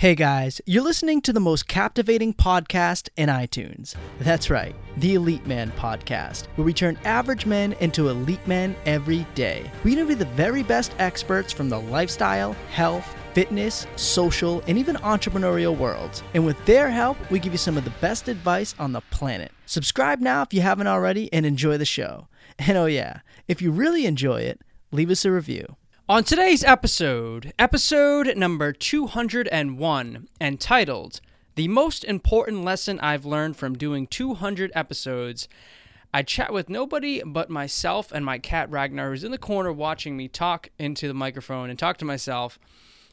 Hey guys, you're listening to the most captivating podcast in iTunes. That's right, the Elite Man Podcast, where we turn average men into elite men every day. We interview the very best experts from the lifestyle, health, fitness, social, and even entrepreneurial worlds. And with their help, we give you some of the best advice on the planet. Subscribe now if you haven't already and enjoy the show. And oh, yeah, if you really enjoy it, leave us a review. On today's episode, episode number 201, entitled The Most Important Lesson I've Learned from Doing 200 Episodes, I chat with nobody but myself and my cat Ragnar, who's in the corner watching me talk into the microphone and talk to myself,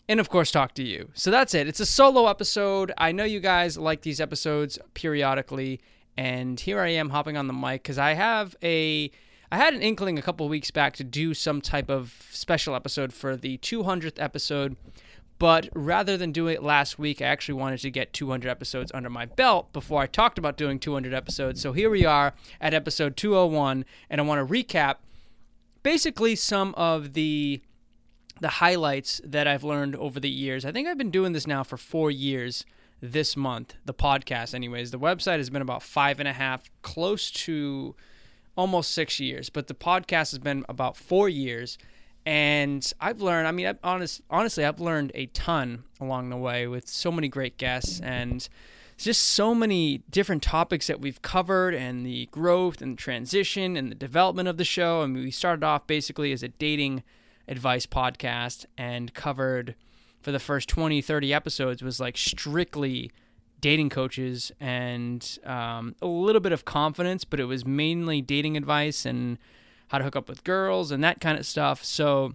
and of course, talk to you. So that's it. It's a solo episode. I know you guys like these episodes periodically, and here I am hopping on the mic because I have a I had an inkling a couple weeks back to do some type of special episode for the 200th episode, but rather than do it last week, I actually wanted to get 200 episodes under my belt before I talked about doing 200 episodes. So here we are at episode 201, and I want to recap basically some of the the highlights that I've learned over the years. I think I've been doing this now for four years this month, the podcast, anyways. The website has been about five and a half, close to almost six years, but the podcast has been about four years. And I've learned, I mean, I've honest, honestly, I've learned a ton along the way with so many great guests and just so many different topics that we've covered and the growth and transition and the development of the show. I mean, we started off basically as a dating advice podcast and covered for the first 20, 30 episodes was like strictly dating coaches and um, a little bit of confidence, but it was mainly dating advice and how to hook up with girls and that kind of stuff. So,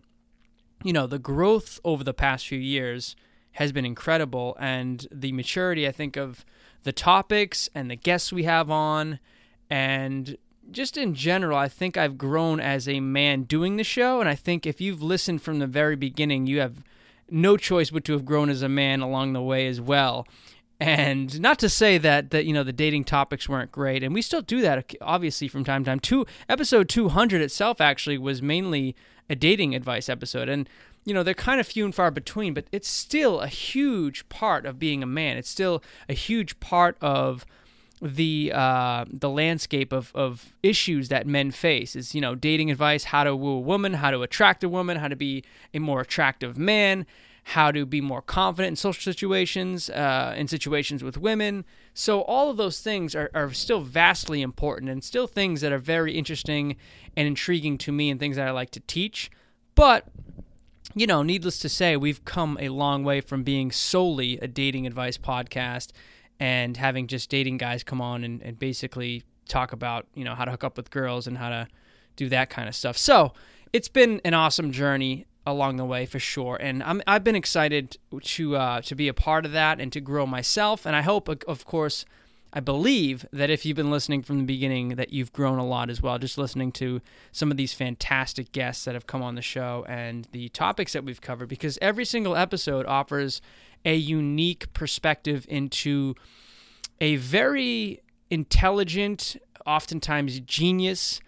you know, the growth over the past few years has been incredible. And the maturity, I think, of the topics and the guests we have on, and just in general, I think I've grown as a man doing the show. And I think if you've listened from the very beginning, you have no choice but to have grown as a man along the way as well. And not to say that that you know the dating topics weren't great, and we still do that obviously from time to time. Two episode 200 itself actually was mainly a dating advice episode, and you know they're kind of few and far between, but it's still a huge part of being a man. It's still a huge part of the uh, the landscape of, of issues that men face is you know dating advice how to woo a woman how to attract a woman how to be a more attractive man how to be more confident in social situations, uh, in situations with women. So, all of those things are, are still vastly important and still things that are very interesting and intriguing to me and things that I like to teach. But, you know, needless to say, we've come a long way from being solely a dating advice podcast and having just dating guys come on and, and basically talk about, you know, how to hook up with girls and how to do that kind of stuff. So, it's been an awesome journey along the way for sure. And I'm, I've been excited to uh, to be a part of that and to grow myself. And I hope, of course, I believe that if you've been listening from the beginning, that you've grown a lot as well. Just listening to some of these fantastic guests that have come on the show and the topics that we've covered, because every single episode offers a unique perspective into a very intelligent, oftentimes genius,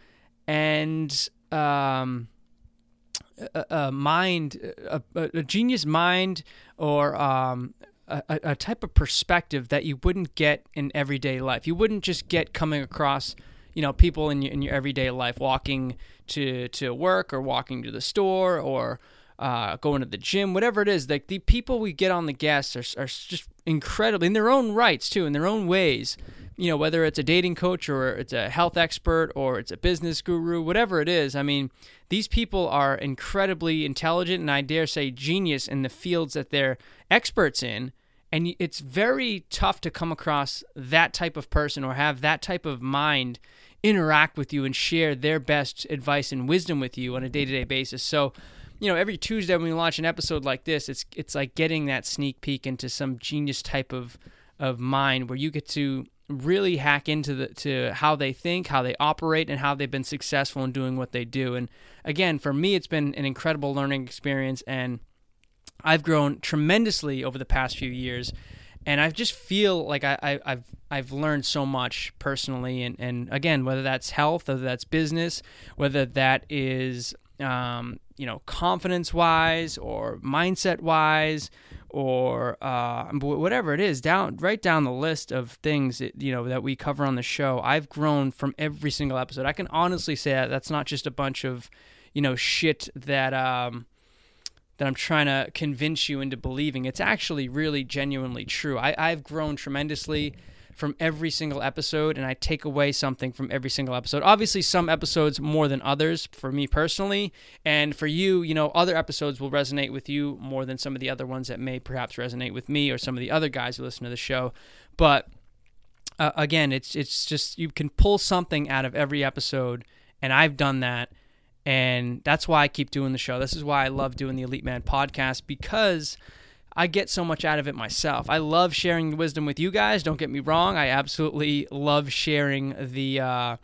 and um, a, a mind, a, a, genius mind, or um, a, a type of perspective that you wouldn't get in everyday life. You wouldn't just get coming across, you know, people in your, in your everyday life walking to to work or walking to the store or uh, going to the gym, whatever it is. Like the people we get on the guests are, are just incredible in their own rights too, in their own ways you know, whether it's a dating coach or it's a health expert or it's a business guru, whatever it is, I mean, these people are incredibly intelligent and I dare say genius in the fields that they're experts in. And it's very tough to come across that type of person or have that type of mind interact with you and share their best advice and wisdom with you on a day to day basis. So, you know, every Tuesday when we launch an episode like this, it's it's like getting that sneak peek into some genius type of of mind where you get to really hack into the to how they think, how they operate, and how they've been successful in doing what they do. And again, for me, it's been an incredible learning experience, and I've grown tremendously over the past few years. And I just feel like I, have I've learned so much personally, and, and again, whether that's health, whether that's business, whether that is um, you know, confidence wise or mindset wise or uh, whatever it is, down right down the list of things that, you know that we cover on the show. I've grown from every single episode. I can honestly say that that's not just a bunch of you know shit that um, that I'm trying to convince you into believing. It's actually really genuinely true. I, I've grown tremendously from every single episode and I take away something from every single episode. Obviously, some episodes more than others for me personally. And for you, you know, other episodes will resonate with you more than some of the other ones that may perhaps resonate with me or some of the other guys who listen to the show. But uh, again, it's it's just you can pull something out of every episode and I've done that and that's why I keep doing the show. This is why I love doing the Elite Man podcast because I get so much out of it myself. I love sharing the wisdom with you guys. Don't get me wrong. I absolutely love sharing the uh,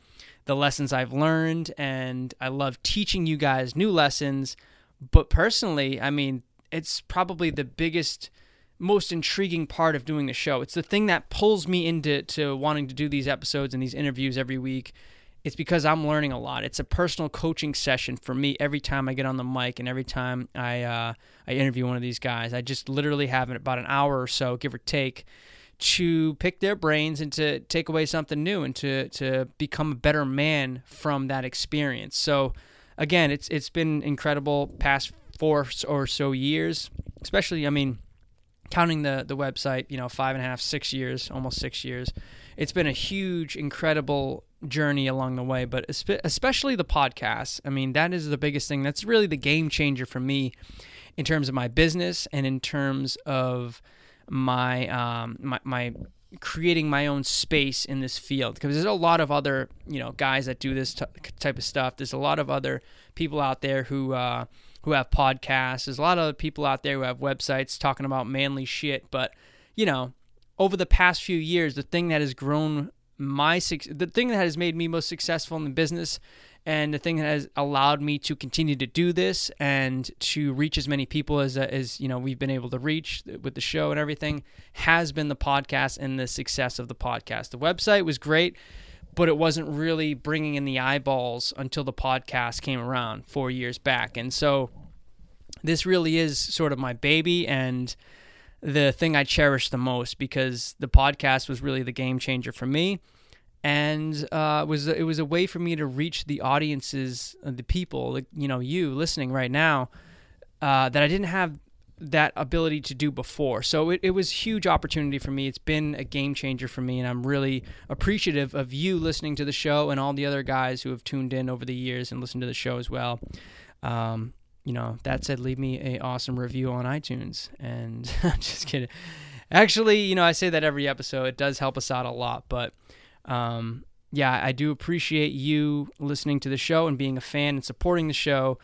the lessons I've learned, and I love teaching you guys new lessons. But personally, I mean, it's probably the biggest, most intriguing part of doing the show. It's the thing that pulls me into to wanting to do these episodes and these interviews every week it's because I'm learning a lot. It's a personal coaching session for me every time I get on the mic and every time I uh, I interview one of these guys. I just literally have about an hour or so, give or take, to pick their brains and to take away something new and to to become a better man from that experience. So again, it's it's been incredible past four or so years, especially I mean, counting the the website, you know, five and a half, six years, almost six years. It's been a huge, incredible journey along the way, but especially the podcast. I mean, that is the biggest thing. That's really the game changer for me in terms of my business and in terms of my um, my, my creating my own space in this field because there's a lot of other you know guys that do this t- type of stuff there's a lot of other people out there who uh, who have podcasts there's a lot of other people out there who have websites talking about manly shit but you know over the past few years the thing that has grown my the thing that has made me most successful in the business and the thing that has allowed me to continue to do this and to reach as many people as uh, as you know we've been able to reach with the show and everything has been the podcast and the success of the podcast. The website was great, but it wasn't really bringing in the eyeballs until the podcast came around 4 years back. And so this really is sort of my baby and the thing I cherish the most because the podcast was really the game changer for me, and uh, was it was a way for me to reach the audiences, uh, the people, you know, you listening right now, uh, that I didn't have that ability to do before. So it, it was huge opportunity for me. It's been a game changer for me, and I'm really appreciative of you listening to the show and all the other guys who have tuned in over the years and listened to the show as well. Um, you know, that said, leave me a awesome review on iTunes. And I'm just kidding. Actually, you know, I say that every episode. It does help us out a lot. But um, yeah, I do appreciate you listening to the show and being a fan and supporting the show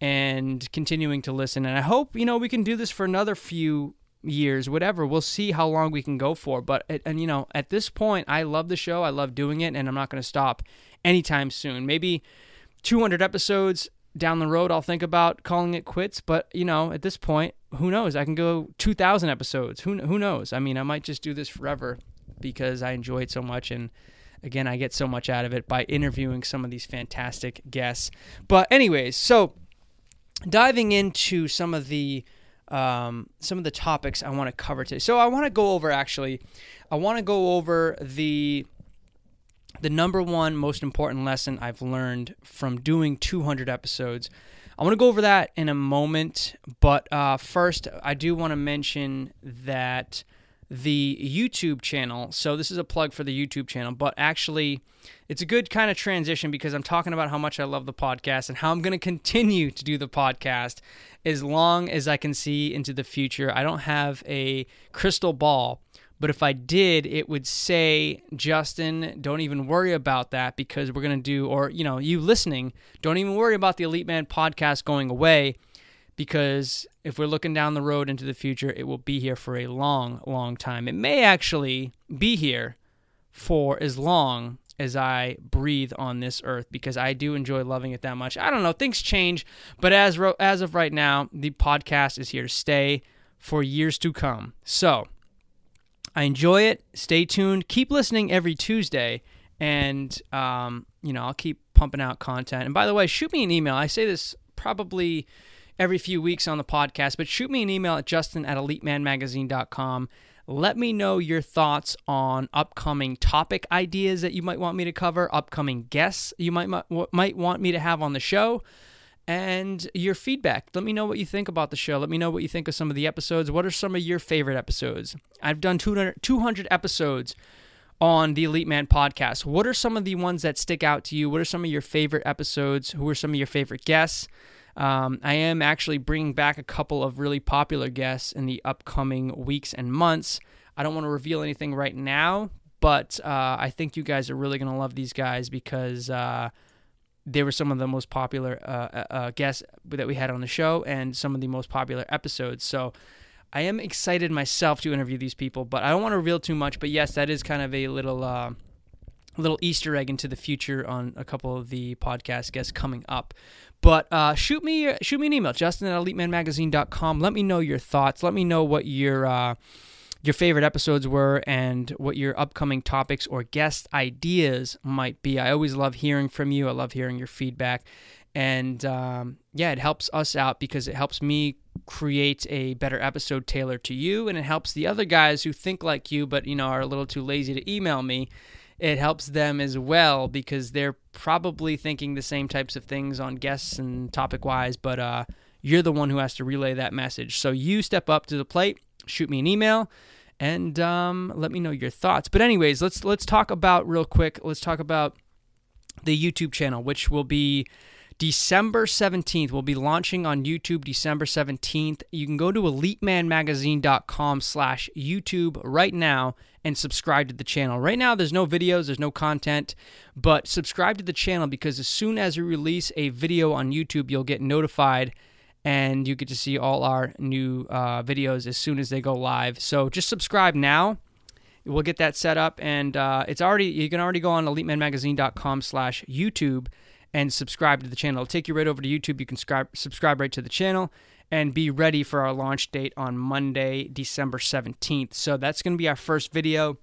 and continuing to listen. And I hope, you know, we can do this for another few years, whatever. We'll see how long we can go for. But, and, you know, at this point, I love the show. I love doing it. And I'm not going to stop anytime soon. Maybe 200 episodes down the road I'll think about calling it quits, but you know, at this point, who knows? I can go 2000 episodes. Who who knows? I mean, I might just do this forever because I enjoy it so much and again, I get so much out of it by interviewing some of these fantastic guests. But anyways, so diving into some of the um, some of the topics I want to cover today. So I want to go over actually, I want to go over the the number one most important lesson I've learned from doing 200 episodes. I want to go over that in a moment, but uh, first, I do want to mention that the YouTube channel. So, this is a plug for the YouTube channel, but actually, it's a good kind of transition because I'm talking about how much I love the podcast and how I'm going to continue to do the podcast as long as I can see into the future. I don't have a crystal ball but if I did, it would say, Justin, don't even worry about that because we're going to do, or, you know, you listening, don't even worry about the Elite Man podcast going away because if we're looking down the road into the future, it will be here for a long, long time. It may actually be here for as long as I breathe on this earth because I do enjoy loving it that much. I don't know, things change, but as as of right now, the podcast is here to stay for years to come. So, I enjoy it. Stay tuned. Keep listening every Tuesday, and um, you know I'll keep pumping out content. And by the way, shoot me an email. I say this probably every few weeks on the podcast. But shoot me an email at justin at elitemanmagazine.com. Let me know your thoughts on upcoming topic ideas that you might want me to cover, upcoming guests you might might want me to have on the show, and your feedback. Let me know what you think about the show. Let me know what you think of some of the episodes. What are some of your favorite episodes? I've done 200, 200 episodes on the Elite Man podcast. What are some of the ones that stick out to you? What are some of your favorite episodes? Who are some of your favorite guests? Um, I am actually bringing back a couple of really popular guests in the upcoming weeks and months. I don't want to reveal anything right now, but uh, I think you guys are really going to love these guys because uh, they were some of the most popular uh, uh, uh, guests that we had on the show and some of the most popular episodes. So I am excited myself to interview these people, but I don't want to reveal too much. But yes, that is kind of a little uh, little Easter egg into the future on a couple of the podcast guests coming up. But uh, shoot me shoot me an email, Justin at EliteManMagazine.com. Let me know your thoughts. Let me know what your uh, your favorite episodes were and what your upcoming topics or guest ideas might be. I always love hearing from you. I love hearing your feedback. And um, yeah, it helps us out because it helps me create a better episode tailored to you, and it helps the other guys who think like you but you know are a little too lazy to email me it helps them as well because they're probably thinking the same types of things on guests and topic wise, but uh, you're the one who has to relay that message. So you step up to the plate, shoot me an email, and um, let me know your thoughts. But anyways, let's let's talk about real quick. Let's talk about the YouTube channel, which will be December 17th. We'll be launching on YouTube December 17th. You can go to elitemanmagazine.com slash YouTube right now and subscribe to the channel. Right now, there's no videos, there's no content, but subscribe to the channel because as soon as we release a video on YouTube, you'll get notified and you get to see all our new uh, videos as soon as they go live. So just subscribe now. We'll get that set up, and uh, it's already you can already go on elitemanmagazine.com/slash/YouTube and subscribe to the channel. It'll take you right over to YouTube. You can subscribe subscribe right to the channel, and be ready for our launch date on Monday, December 17th. So that's going to be our first video.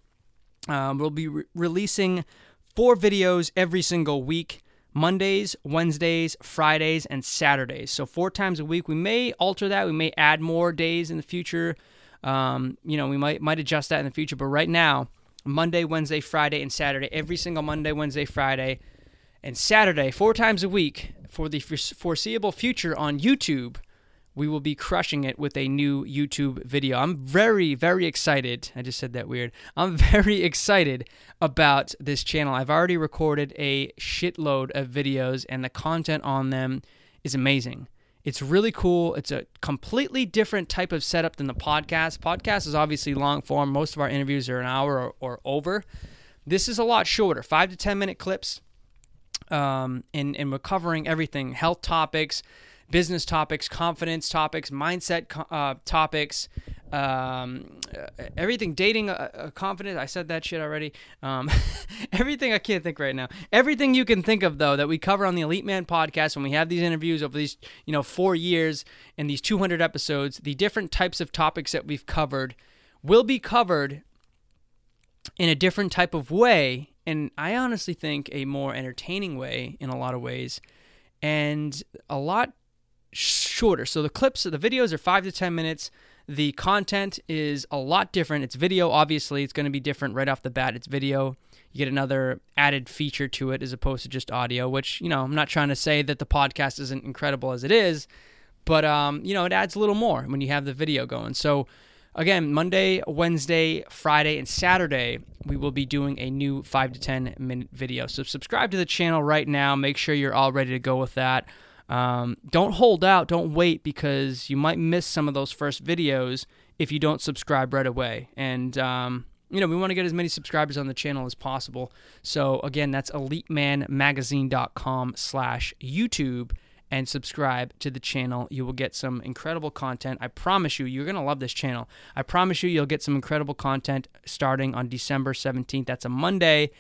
Um, we'll be re- releasing four videos every single week. Mondays, Wednesdays, Fridays, and Saturdays. So four times a week. We may alter that. We may add more days in the future. Um, you know, we might might adjust that in the future. But right now, Monday, Wednesday, Friday, and Saturday. Every single Monday, Wednesday, Friday, and Saturday, four times a week for the foreseeable future on YouTube we will be crushing it with a new YouTube video. I'm very, very excited. I just said that weird. I'm very excited about this channel. I've already recorded a shitload of videos, and the content on them is amazing. It's really cool. It's a completely different type of setup than the podcast. Podcast is obviously long form. Most of our interviews are an hour or, or over. This is a lot shorter, five to 10 minute clips. Um, and, and we're covering everything health topics, business topics, confidence topics, mindset uh, topics, um, everything, dating, uh, uh, confidence. I said that shit already. Um, everything I can't think right now. Everything you can think of though that we cover on the Elite Man podcast when we have these interviews over these you know four years and these 200 episodes, the different types of topics that we've covered will be covered in a different type of way, and I honestly think a more entertaining way in a lot of ways, and a lot shorter. So the clips, the videos are five to 10 minutes. The content is a lot different. It's video, obviously. It's going to be different right off the bat. It's video. You get another added feature to it as opposed to just audio, which, you know, I'm not trying to say that the podcast isn't incredible as it is, but, um, you know, it adds a little more when you have the video going. So, again, Monday, Wednesday, Friday, and Saturday, we will be doing a new 5 to 10 minute video. So, subscribe to the channel right now. Make sure you're all ready to go with that. Um, don't hold out, don't wait because you might miss some of those first videos if you don't subscribe right away. And um, you know, we want to get as many subscribers on the channel as possible. So again, that's elitemanmagazine.com slash YouTube and subscribe to the channel. You will get some incredible content. I promise you, you're going to love this channel. I promise you, you'll get some incredible content starting on December 17th. That's a Monday.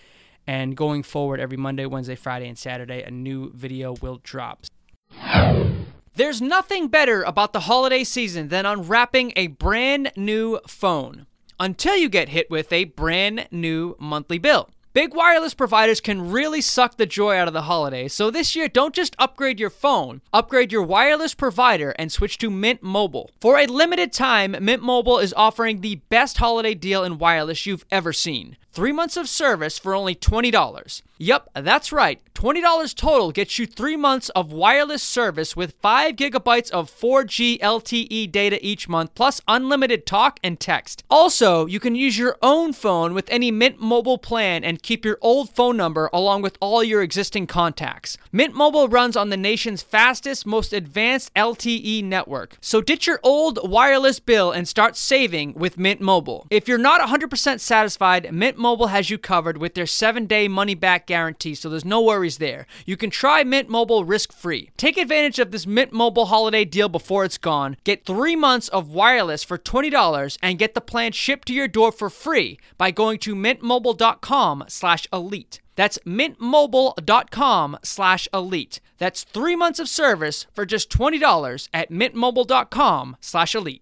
And going forward, every Monday, Wednesday, Friday, and Saturday, a new video will drop. There's nothing better about the holiday season than unwrapping a brand new phone until you get hit with a brand new monthly bill. Big wireless providers can really suck the joy out of the holidays, so this year don't just upgrade your phone, upgrade your wireless provider and switch to Mint Mobile. For a limited time, Mint Mobile is offering the best holiday deal in wireless you've ever seen. Three months of service for only $20. Yup, that's right. $20 total gets you three months of wireless service with 5 gigabytes of 4G LTE data each month, plus unlimited talk and text. Also, you can use your own phone with any Mint Mobile plan and keep your old phone number along with all your existing contacts. Mint Mobile runs on the nation's fastest, most advanced LTE network. So ditch your old wireless bill and start saving with Mint Mobile. If you're not 100% satisfied, Mint Mobile has you covered with their 7-day money back guarantee, so there's no worries there. You can try Mint Mobile risk-free. Take advantage of this Mint Mobile holiday deal before it's gone. Get 3 months of wireless for $20 and get the plan shipped to your door for free by going to mintmobile.com/elite. That's mintmobile.com slash elite. That's three months of service for just $20 at mintmobile.com slash elite.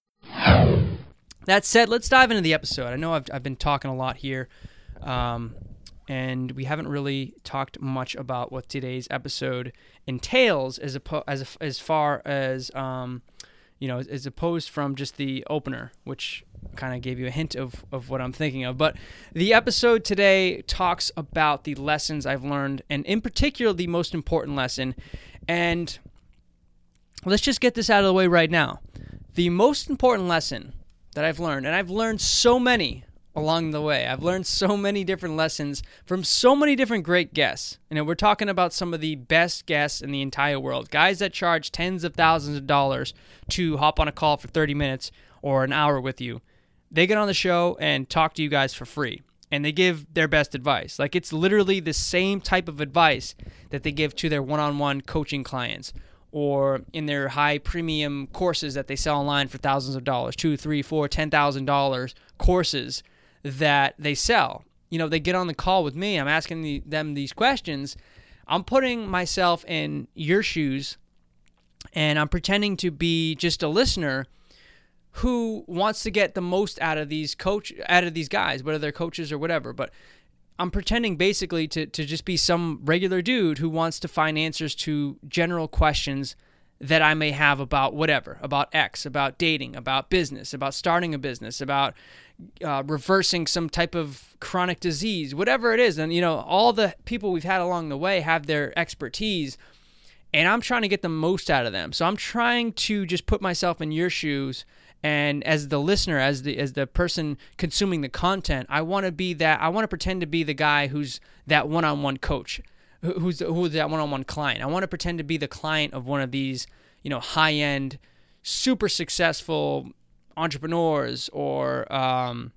That said, let's dive into the episode. I know I've, I've been talking a lot here, um, and we haven't really talked much about what today's episode entails as, as, as far as, um, you know, as opposed from just the opener, which kind of gave you a hint of, of what I'm thinking of. But the episode today talks about the lessons I've learned, and in particular, the most important lesson. And let's just get this out of the way right now. The most important lesson that I've learned, and I've learned so many along the way. I've learned so many different lessons from so many different great guests. You know, we're talking about some of the best guests in the entire world, guys that charge tens of thousands of dollars to hop on a call for 30 minutes or an hour with you. They get on the show and talk to you guys for free. And they give their best advice. Like it's literally the same type of advice that they give to their one on one coaching clients or in their high premium courses that they sell online for thousands of dollars two, three, four, ten thousand dollars courses that they sell. You know, they get on the call with me. I'm asking the, them these questions. I'm putting myself in your shoes and I'm pretending to be just a listener who wants to get the most out of these coach out of these guys, whether they're coaches or whatever. But I'm pretending basically to, to just be some regular dude who wants to find answers to general questions that I may have about whatever, about X, about dating, about business, about starting a business, about uh, reversing some type of chronic disease, whatever it is. And, you know, all the people we've had along the way have their expertise, and I'm trying to get the most out of them. So I'm trying to just put myself in your shoes and as the listener as the as the person consuming the content i want to be that i want to pretend to be the guy who's that one-on-one coach who's who's that one-on-one client i want to pretend to be the client of one of these you know high-end super successful entrepreneurs or um,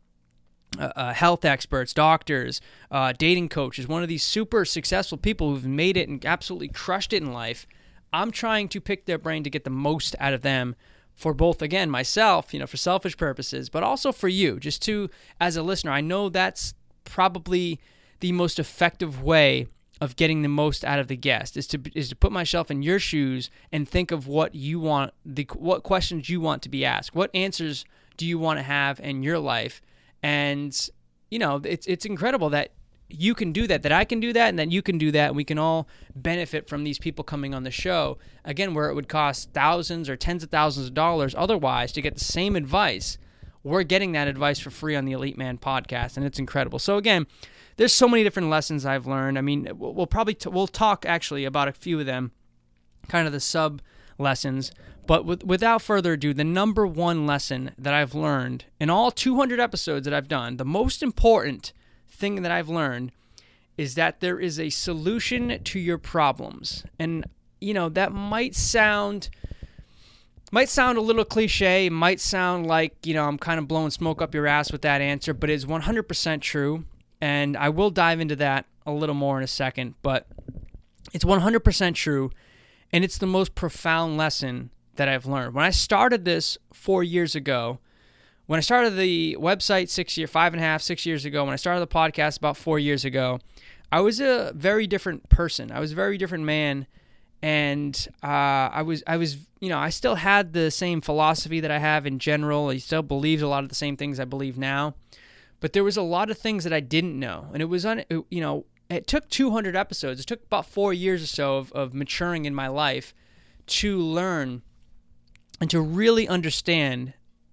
uh, uh, health experts, doctors, uh, dating coaches, one of these super successful people who've made it and absolutely crushed it in life. I'm trying to pick their brain to get the most out of them for both again myself, you know, for selfish purposes, but also for you, just to as a listener. I know that's probably the most effective way of getting the most out of the guest is to is to put myself in your shoes and think of what you want the what questions you want to be asked. What answers do you want to have in your life? And you know, it's it's incredible that you can do that, that I can do that, and that you can do that, and we can all benefit from these people coming on the show. Again, where it would cost thousands or tens of thousands of dollars otherwise to get the same advice, we're getting that advice for free on the Elite Man podcast, and it's incredible. So again, there's so many different lessons I've learned. I mean, we'll probably t- we'll talk actually about a few of them, kind of the sub lessons. But with, without further ado, the number one lesson that I've learned in all 200 episodes that I've done, the most important thing that I've learned is that there is a solution to your problems. And you know, that might sound might sound a little cliche, might sound like, you know, I'm kind of blowing smoke up your ass with that answer, but it's 100% true. And I will dive into that a little more in a second, but it's 100% true. And it's the most profound lesson that I've learned. When I started this four years ago, when I started the website six year, five and a half, six years ago, when I started the podcast about four years ago, I was a very different person. I was a very different man, and uh, I was, I was, you know, I still had the same philosophy that I have in general. I still believed a lot of the same things I believe now, but there was a lot of things that I didn't know, and it was on. You know, it took 200 episodes. It took about four years or so of, of maturing in my life to learn and to really understand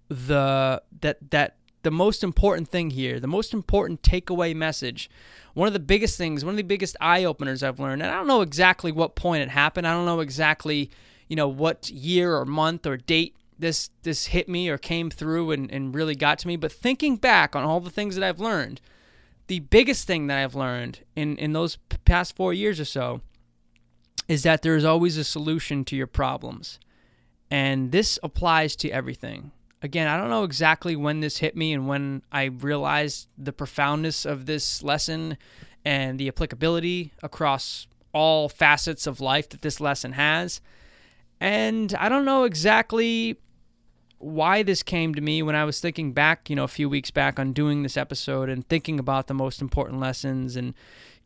the that that the most important thing here, the most important takeaway message, one of the biggest things, one of the biggest eye openers I've learned, and I don't know exactly what point it happened. I don't know exactly, you know, what year or month or date this this hit me or came through and, and really got to me. But thinking back on all the things that I've learned, the biggest thing that I've learned in, in those past four years or so is that there is always a solution to your problems. And this applies to everything. Again, I don't know exactly when this hit me and when I realized the profoundness of this lesson and the applicability across all facets of life that this lesson has. And I don't know exactly why this came to me when I was thinking back, you know, a few weeks back on doing this episode and thinking about the most important lessons and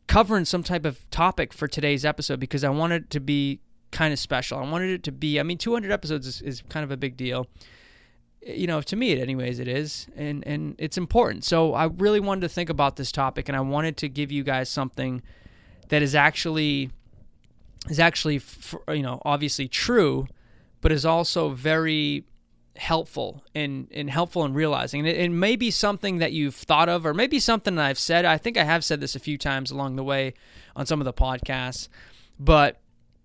covering some type of topic for today's episode because I wanted it to be kind of special. I wanted it to be, I mean, 200 episodes is, is kind of a big deal. You know, to me, anyways, it is, and and it's important. So I really wanted to think about this topic, and I wanted to give you guys something that is actually is actually, you know, obviously true, but is also very helpful and, in helpful in realizing. And it, it, may be something that you've thought of or maybe something that I've said. I think I have said this a few times along the way on some of the podcasts but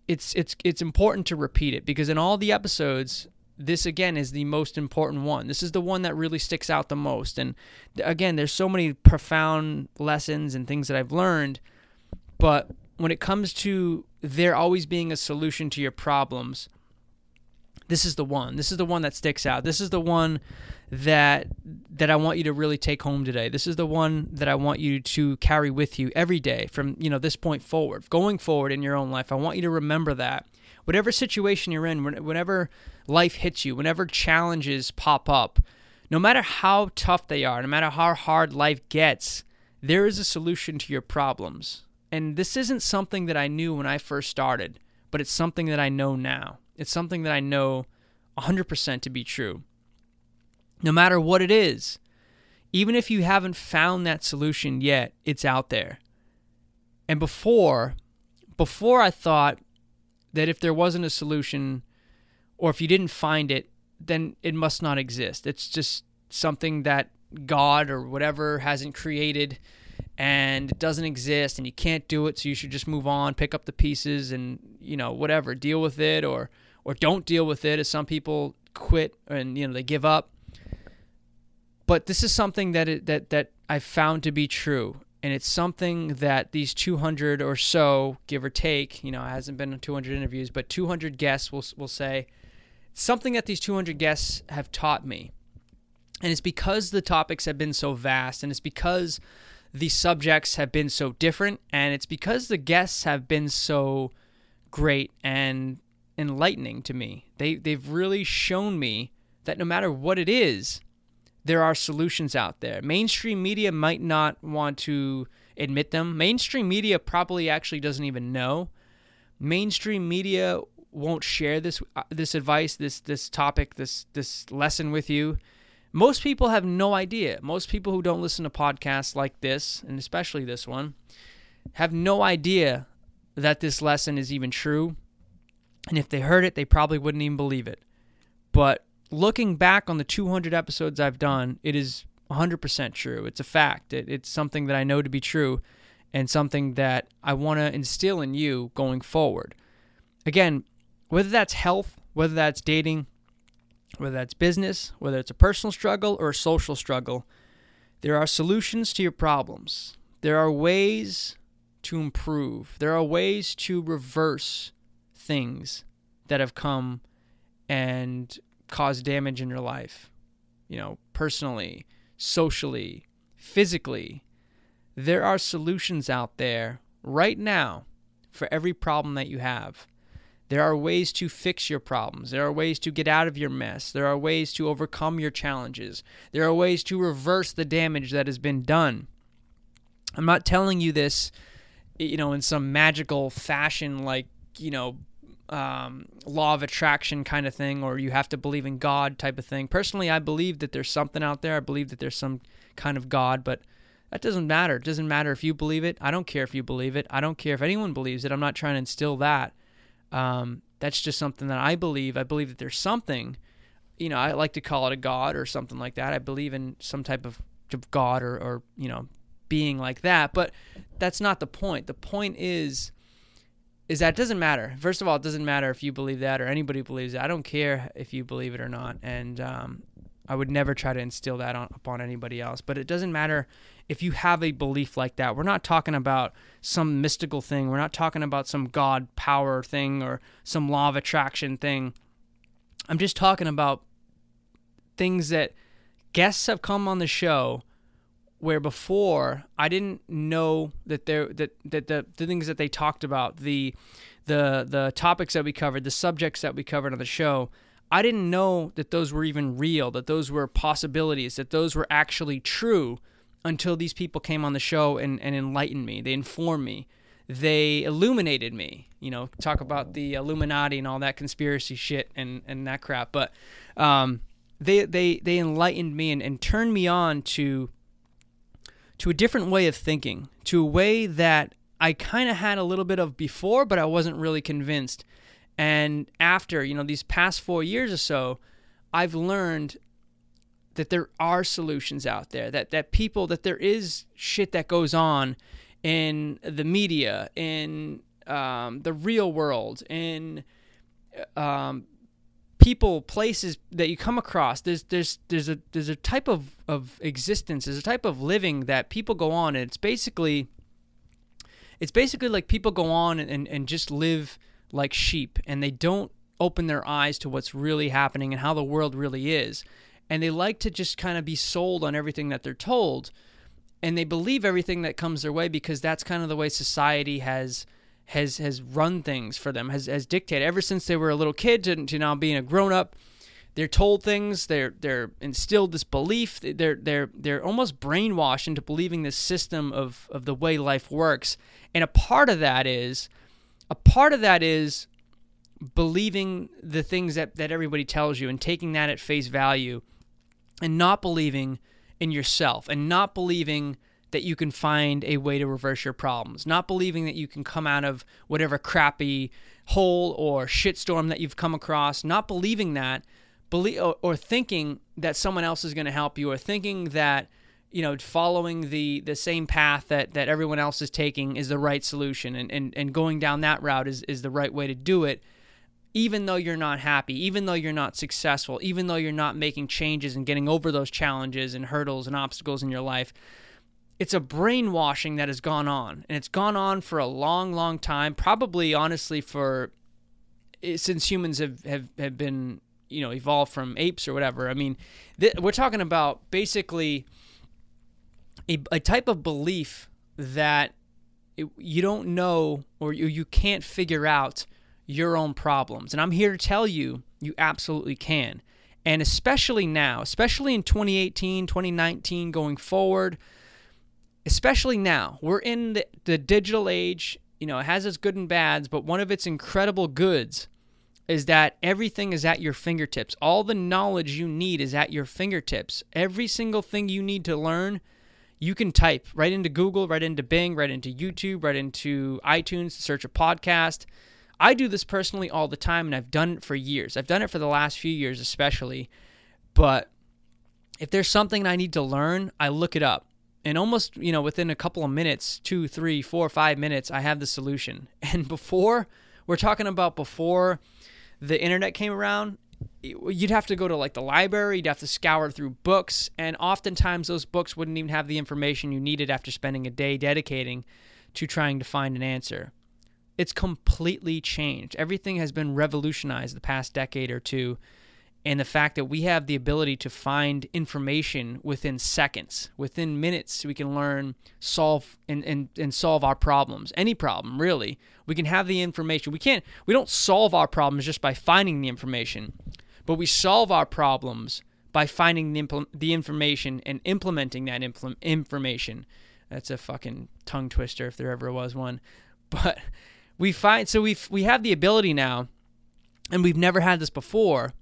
it's it's it's important to repeat it because in all the episodes this again is the most important one. This is the one that really sticks out the most. And again there's so many profound lessons and things that I've learned but when it comes to there always being a solution to your problems this is the one. This is the one that sticks out. This is the one that that I want you to really take home today. This is the one that I want you to carry with you every day from, you know, this point forward. Going forward in your own life. I want you to remember that. Whatever situation you're in, whenever life hits you, whenever challenges pop up, no matter how tough they are, no matter how hard life gets, there is a solution to your problems. And this isn't something that I knew when I first started, but it's something that I know now. It's something that I know 100% to be true. No matter what it is, even if you haven't found that solution yet, it's out there. And before, before I thought that if there wasn't a solution or if you didn't find it, then it must not exist. It's just something that God or whatever hasn't created and it doesn't exist and you can't do it so you should just move on, pick up the pieces and, you know, whatever, deal with it or or don't deal with it as some people quit and you know they give up. But this is something that it, that that I've found to be true and it's something that these 200 or so give or take you know it hasn't been 200 interviews but 200 guests will will say something that these 200 guests have taught me. And it's because the topics have been so vast and it's because the subjects have been so different and it's because the guests have been so great and enlightening to me. They they've really shown me that no matter what it is, there are solutions out there. Mainstream media might not want to admit them. Mainstream media probably actually doesn't even know. Mainstream media won't share this uh, this advice, this this topic, this this lesson with you. Most people have no idea. Most people who don't listen to podcasts like this, and especially this one, have no idea that this lesson is even true and if they heard it, they probably wouldn't even believe it. But looking back on the 200 episodes I've done, it is 100% true. It's a fact. It, it's something that I know to be true and something that I want to instill in you going forward. Again, whether that's health, whether that's dating, whether that's business, whether it's a personal struggle or a social struggle, there are solutions to your problems. There are ways to improve. There are ways to reverse things that have come and caused damage in your life, you know, personally, socially, physically. There are solutions out there right now for every problem that you have. There are ways to fix your problems. There are ways to get out of your mess. There are ways to overcome your challenges. There are ways to reverse the damage that has been done. I'm not telling you this, you know, in some magical fashion like, you know, um, law of attraction kind of thing, or you have to believe in God type of thing. Personally, I believe that there's something out there. I believe that there's some kind of God, but that doesn't matter. It doesn't matter if you believe it. I don't care if you believe it. I don't care if anyone believes it. I'm not trying to instill that. Um, that's just something that I believe. I believe that there's something. You know, I like to call it a God or something like that. I believe in some type of, God or, or, you know, being like that. But that's not the point. The point is is that it doesn't matter. First of all, it doesn't matter if you believe that or anybody believes it. I don't care if you believe it or not, and um, I would never try to instill that on, upon anybody else. But it doesn't matter if you have a belief like that. We're not talking about some mystical thing. We're not talking about some God power thing or some law of attraction thing. I'm just talking about things that guests have come on the show where before I didn't know that there that that the, the things that they talked about the the the topics that we covered the subjects that we covered on the show I didn't know that those were even real that those were possibilities that those were actually true until these people came on the show and, and enlightened me. They informed me. They illuminated me you know talk about the illuminati and all that conspiracy shit and and that crap. But um they they they enlightened me and, and turned me on to to a different way of thinking, to a way that I kind of had a little bit of before, but I wasn't really convinced. And after, you know, these past four years or so, I've learned that there are solutions out there, that, that people, that there is shit that goes on in the media, in um, the real world, in um, people, places that you come across. There's there's there's a there's a type of, of existence, there's a type of living that people go on and it's basically it's basically like people go on and, and just live like sheep and they don't open their eyes to what's really happening and how the world really is. And they like to just kind of be sold on everything that they're told. And they believe everything that comes their way because that's kind of the way society has has has run things for them, has has dictated ever since they were a little kid to, to now being a grown up. They're told things. They're they're instilled this belief. They're they're they're almost brainwashed into believing this system of of the way life works. And a part of that is, a part of that is believing the things that that everybody tells you and taking that at face value, and not believing in yourself and not believing that you can find a way to reverse your problems, not believing that you can come out of whatever crappy hole or shitstorm that you've come across, not believing that, believe or, or thinking that someone else is going to help you, or thinking that you know following the the same path that that everyone else is taking is the right solution, and and, and going down that route is is the right way to do it. Even though you're not happy, even though you're not successful, even though you're not making changes and getting over those challenges and hurdles and obstacles in your life, it's a brainwashing that has gone on and it's gone on for a long long time probably honestly for eh, since humans have have, have been you know evolved from apes or whatever. I mean th- we're talking about basically a, a type of belief that it, you don't know or you, you can't figure out your own problems. And i'm here to tell you you absolutely can. And especially now especially in 2018 2019 going forward especially now. We're in the, the digital age. You know, it has its good and bads, but one of its incredible goods is that everything is at your fingertips. All the knowledge you need is at your fingertips. Every single thing you need to learn, you can type right into Google, right into Bing, right into YouTube, right into iTunes to search a podcast. I do this personally all the time, and I've done it for years. I've done it for the last few years, especially. But if there's something I need to learn, I look it up and almost you know within a couple of minutes two three four five minutes i have the solution. And before we're talking about before the internet came around you'd have to go to like the library you'd have to scour through books and oftentimes those books wouldn't even have the information you needed after spending a day dedicating to trying to find an answer. It's completely changed. Everything has been revolutionized the past decade or two and the fact that we have the ability to find information within seconds, within minutes, we can learn, solve, and, and, and solve our problems. Any problem, really. We can have the information. We can't, we don't solve our problems just by finding the information, but we solve our problems by finding the, impl- the information and implementing that impl- information. That's a fucking tongue twister if there ever was one. But we find, so we we have the ability now and we've never had this before,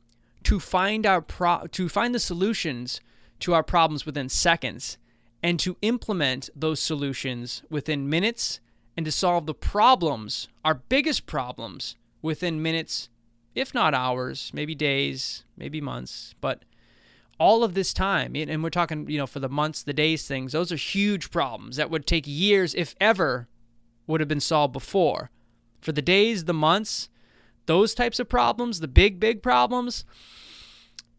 to find our pro- to find the solutions to our problems within seconds and to implement those solutions within minutes and to solve the problems, our biggest problems, within minutes, if not hours, maybe days, maybe months, but all of this time, and we're talking, you know, for the months, the days things, those are huge problems that would take years, if ever, would have been solved before. For the days, the months, those types of problems, the big, big problems,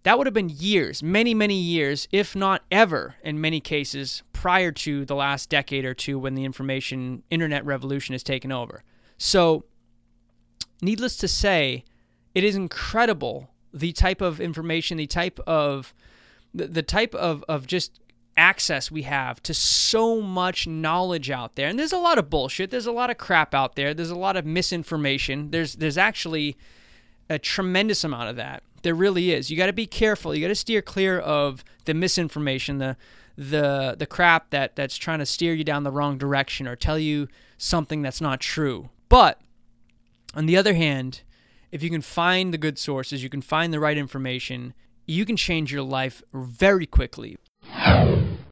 that would have been years, many, many years, if not ever, in many cases, prior to the last decade or two when the information internet revolution has taken over. So, needless to say, it is incredible the type of information, the type of the, the type of, of just access we have to so much knowledge out there. And there's a lot of bullshit. There's a lot of crap out there. There's a lot of misinformation. There's there's actually a tremendous amount of that. There really is. You got to be careful. You got to steer clear of the misinformation, the the the crap that that's trying to steer you down the wrong direction or tell you something that's not true. But on the other hand, if you can find the good sources, you can find the right information, you can change your life very quickly.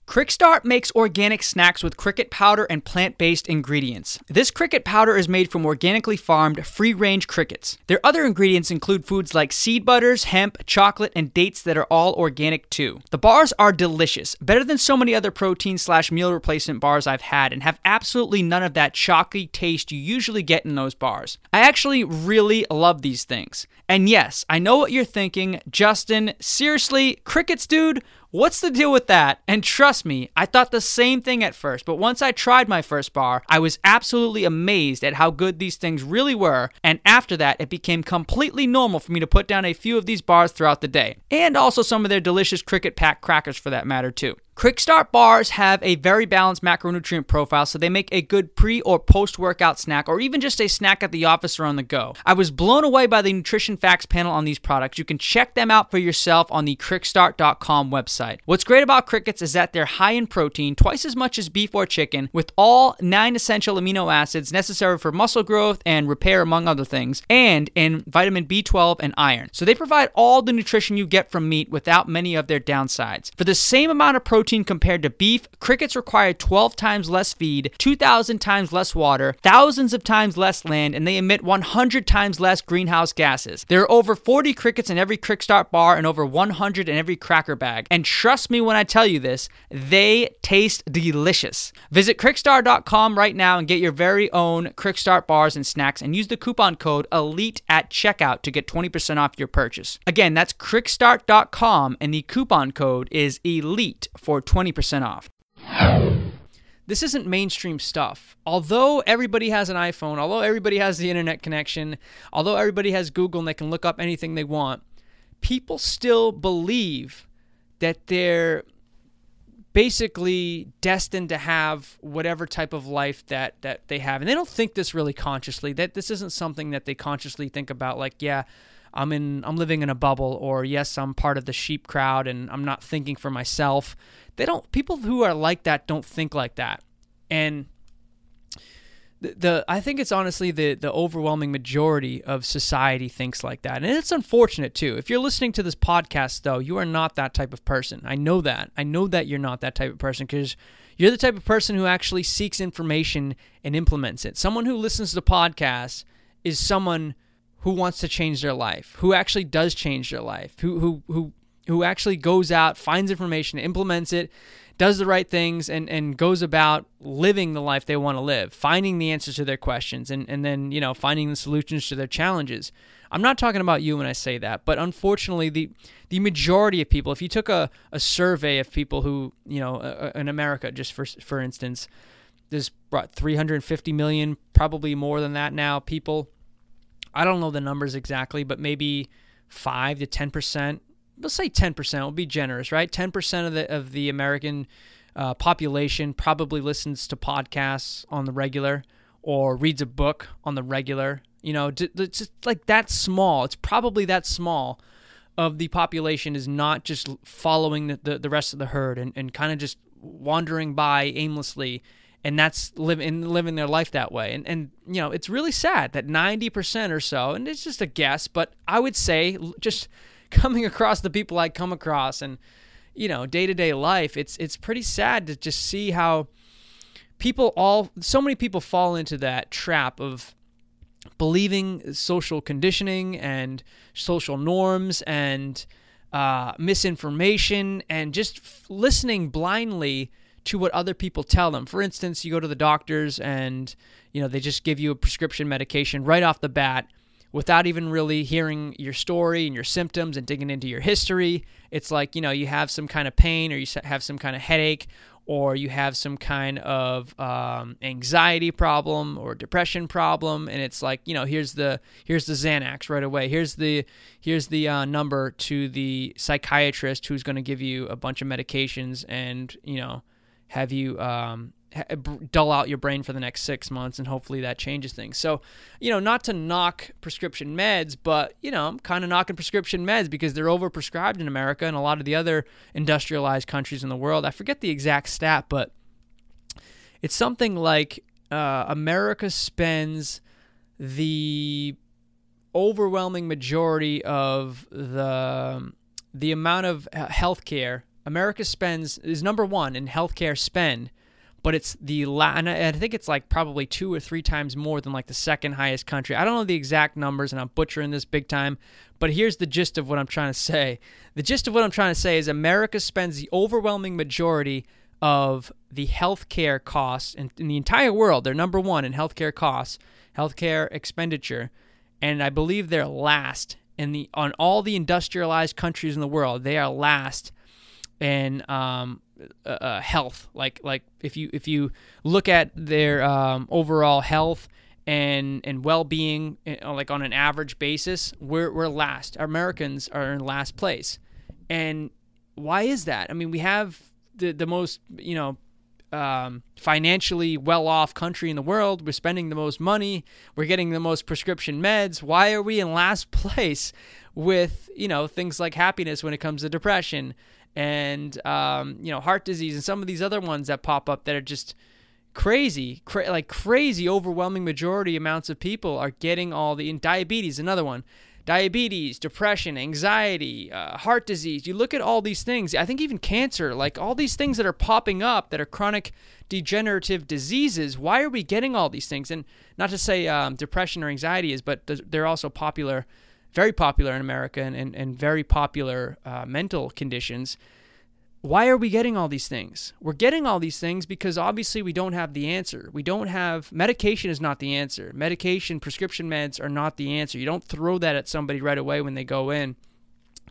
Crickstart makes organic snacks with cricket powder and plant based ingredients. This cricket powder is made from organically farmed, free range crickets. Their other ingredients include foods like seed butters, hemp, chocolate, and dates that are all organic too. The bars are delicious, better than so many other protein slash meal replacement bars I've had, and have absolutely none of that chalky taste you usually get in those bars. I actually really love these things. And yes, I know what you're thinking, Justin, seriously, crickets, dude? What's the deal with that? And trust me, I thought the same thing at first, but once I tried my first bar, I was absolutely amazed at how good these things really were, and after that, it became completely normal for me to put down a few of these bars throughout the day. And also some of their delicious Cricket Pack crackers for that matter, too. Crickstart bars have a very balanced macronutrient profile, so they make a good pre or post workout snack, or even just a snack at the office or on the go. I was blown away by the nutrition facts panel on these products. You can check them out for yourself on the crickstart.com website. What's great about crickets is that they're high in protein, twice as much as beef or chicken, with all nine essential amino acids necessary for muscle growth and repair, among other things, and in vitamin B12 and iron. So they provide all the nutrition you get from meat without many of their downsides. For the same amount of protein, protein compared to beef, crickets require 12 times less feed, 2,000 times less water, thousands of times less land, and they emit 100 times less greenhouse gases. There are over 40 crickets in every Crickstart bar and over 100 in every cracker bag. And trust me when I tell you this, they taste delicious. Visit crickstart.com right now and get your very own Crickstart bars and snacks and use the coupon code ELITE at checkout to get 20% off your purchase. Again, that's crickstart.com and the coupon code is ELITE for for 20% off. This isn't mainstream stuff. Although everybody has an iPhone, although everybody has the internet connection, although everybody has Google and they can look up anything they want, people still believe that they're basically destined to have whatever type of life that that they have and they don't think this really consciously that this isn't something that they consciously think about like yeah I'm in I'm living in a bubble or yes, I'm part of the sheep crowd and I'm not thinking for myself. They don't people who are like that don't think like that. And the, the I think it's honestly the the overwhelming majority of society thinks like that. And it's unfortunate too. If you're listening to this podcast though, you are not that type of person. I know that. I know that you're not that type of person cuz you're the type of person who actually seeks information and implements it. Someone who listens to podcasts is someone who wants to change their life, who actually does change their life, who who who who actually goes out, finds information, implements it, does the right things, and, and goes about living the life they want to live, finding the answers to their questions, and, and then, you know, finding the solutions to their challenges. I'm not talking about you when I say that, but unfortunately, the the majority of people, if you took a, a survey of people who, you know, uh, in America, just for for instance, there's brought 350 million, probably more than that now, people I don't know the numbers exactly, but maybe five to ten percent. Let's say ten percent. We'll be generous, right? Ten percent of the of the American uh, population probably listens to podcasts on the regular or reads a book on the regular. You know, it's just like that small. It's probably that small of the population is not just following the, the, the rest of the herd and, and kind of just wandering by aimlessly and that's living living their life that way. And and you know, it's really sad that 90% or so, and it's just a guess, but I would say just coming across the people I come across and you know, day-to-day life, it's it's pretty sad to just see how people all so many people fall into that trap of believing social conditioning and social norms and uh, misinformation and just f- listening blindly to what other people tell them. For instance, you go to the doctors and you know they just give you a prescription medication right off the bat without even really hearing your story and your symptoms and digging into your history. It's like, you know, you have some kind of pain or you have some kind of headache or you have some kind of um, anxiety problem or depression problem and it's like you know here's the here's the xanax right away here's the here's the uh, number to the psychiatrist who's going to give you a bunch of medications and you know have you um, dull out your brain for the next six months, and hopefully that changes things. So, you know, not to knock prescription meds, but you know, I'm kind of knocking prescription meds because they're overprescribed in America and a lot of the other industrialized countries in the world. I forget the exact stat, but it's something like uh, America spends the overwhelming majority of the the amount of healthcare America spends is number one in healthcare spend, but it's the and I think it's like probably two or three times more than like the second highest country. I don't know the exact numbers, and I'm butchering this big time. But here's the gist of what I'm trying to say. The gist of what I'm trying to say is America spends the overwhelming majority of the healthcare costs in, in the entire world. They're number one in healthcare costs, healthcare expenditure, and I believe they're last in the on all the industrialized countries in the world. They are last and um, uh, uh, health. Like like if you if you look at their um, overall health and and well being, uh, like on an average basis, we're we're last. Our Americans are in last place, and why is that? I mean, we have the the most you know um, financially well off country in the world. We're spending the most money. We're getting the most prescription meds. Why are we in last place with you know things like happiness when it comes to depression and um, you know heart disease and some of these other ones that pop up that are just crazy cra- like crazy overwhelming majority amounts of people are getting all the in diabetes another one. Diabetes depression anxiety uh, heart disease. You look at all these things i think even cancer like all these things that are popping up that are chronic degenerative diseases why are we getting all these things? And not to say um, depression or anxiety is but they're also popular very popular in America and, and, and very popular uh, mental conditions. Why are we getting all these things? We're getting all these things because obviously we don't have the answer. We don't have medication is not the answer. Medication, prescription meds are not the answer. You don't throw that at somebody right away when they go in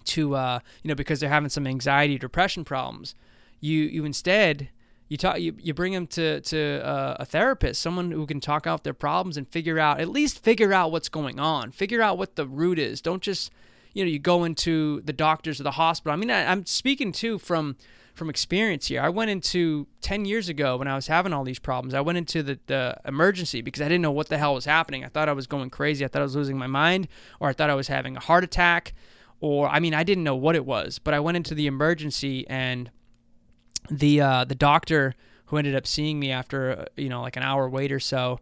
to uh, you know because they're having some anxiety, depression problems. You you instead you talk you, you bring them to to uh, a therapist someone who can talk out their problems and figure out at least figure out what's going on. Figure out what the root is. Don't just you know you go into the doctors or the hospital. I mean I, i'm speaking too from from experience here. I went into 10 years ago when i was having all these problems. I went into the, the emergency because i didn't know what the hell was happening. I thought i was going crazy. I thought i was losing my mind or i thought i was having a heart attack or i mean i didn't know what it was. But i went into the emergency and the uh, the doctor who ended up seeing me after uh, you know like an hour wait or so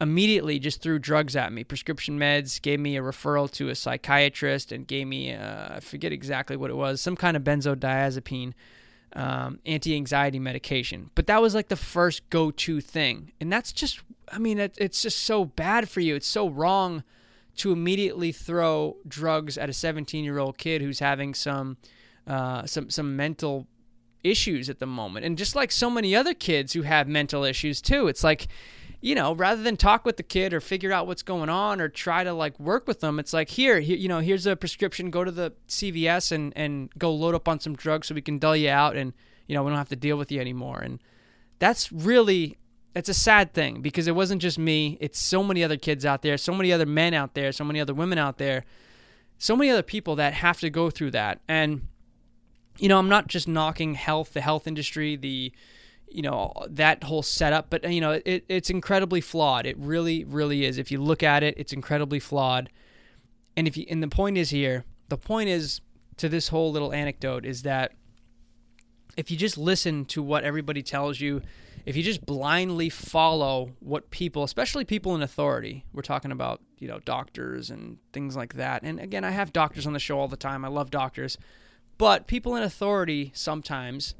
immediately just threw drugs at me prescription meds gave me a referral to a psychiatrist and gave me uh, i forget exactly what it was some kind of benzodiazepine um, anti-anxiety medication. But that was like the first go-to thing. And that's just i mean it, it's just so bad for you. It's so wrong to immediately throw drugs at a 17 year old kid who's having some uh, some some mental issues at the moment. And just like so many other kids who have mental issues too, it's like, you know, rather than talk with the kid or figure out what's going on or try to like work with them, it's like, here, here you know, here's a prescription, go to the CVS and, and go load up on some drugs so we can dull you out and, you know, we don't have to deal with you anymore. And that's really, it's a sad thing because it wasn't just me. It's so many other kids out there, so many other men out there, so many other women out there, so many other people that have to go through that. And, you know, I'm not just knocking health, the health industry, the you know that whole setup, but you know it, it's incredibly flawed. It really, really is. If you look at it, it's incredibly flawed. And if you, and the point is here, the point is to this whole little anecdote is that if you just listen to what everybody tells you, if you just blindly follow what people, especially people in authority, we're talking about, you know, doctors and things like that. And again, I have doctors on the show all the time. I love doctors. But people in authority sometimes,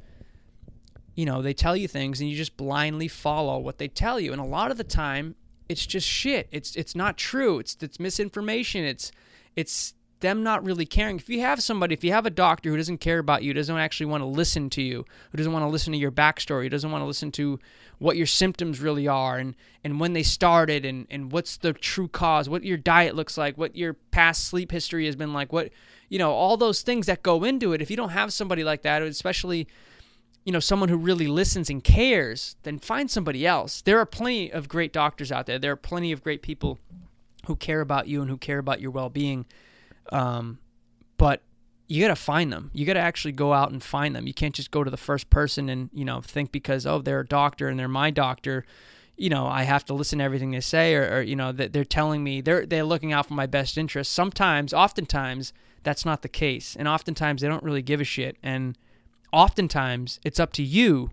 you know, they tell you things and you just blindly follow what they tell you. And a lot of the time, it's just shit. It's it's not true. It's it's misinformation. It's it's them not really caring. If you have somebody, if you have a doctor who doesn't care about you, doesn't actually want to listen to you, who doesn't want to listen to your backstory, who doesn't want to listen to what your symptoms really are and, and when they started and, and what's the true cause, what your diet looks like, what your past sleep history has been like, what, you know, all those things that go into it. If you don't have somebody like that, especially, you know, someone who really listens and cares, then find somebody else. There are plenty of great doctors out there. There are plenty of great people who care about you and who care about your well being um, but you got to find them. You got to actually go out and find them. You can't just go to the first person and, you know, think because, oh, they're a doctor and they're my doctor, you know, I have to listen to everything they say or, or you know, that they're telling me they're, they're looking out for my best interest. Sometimes, oftentimes, that's not the case. And oftentimes they don't really give a shit. And oftentimes it's up to you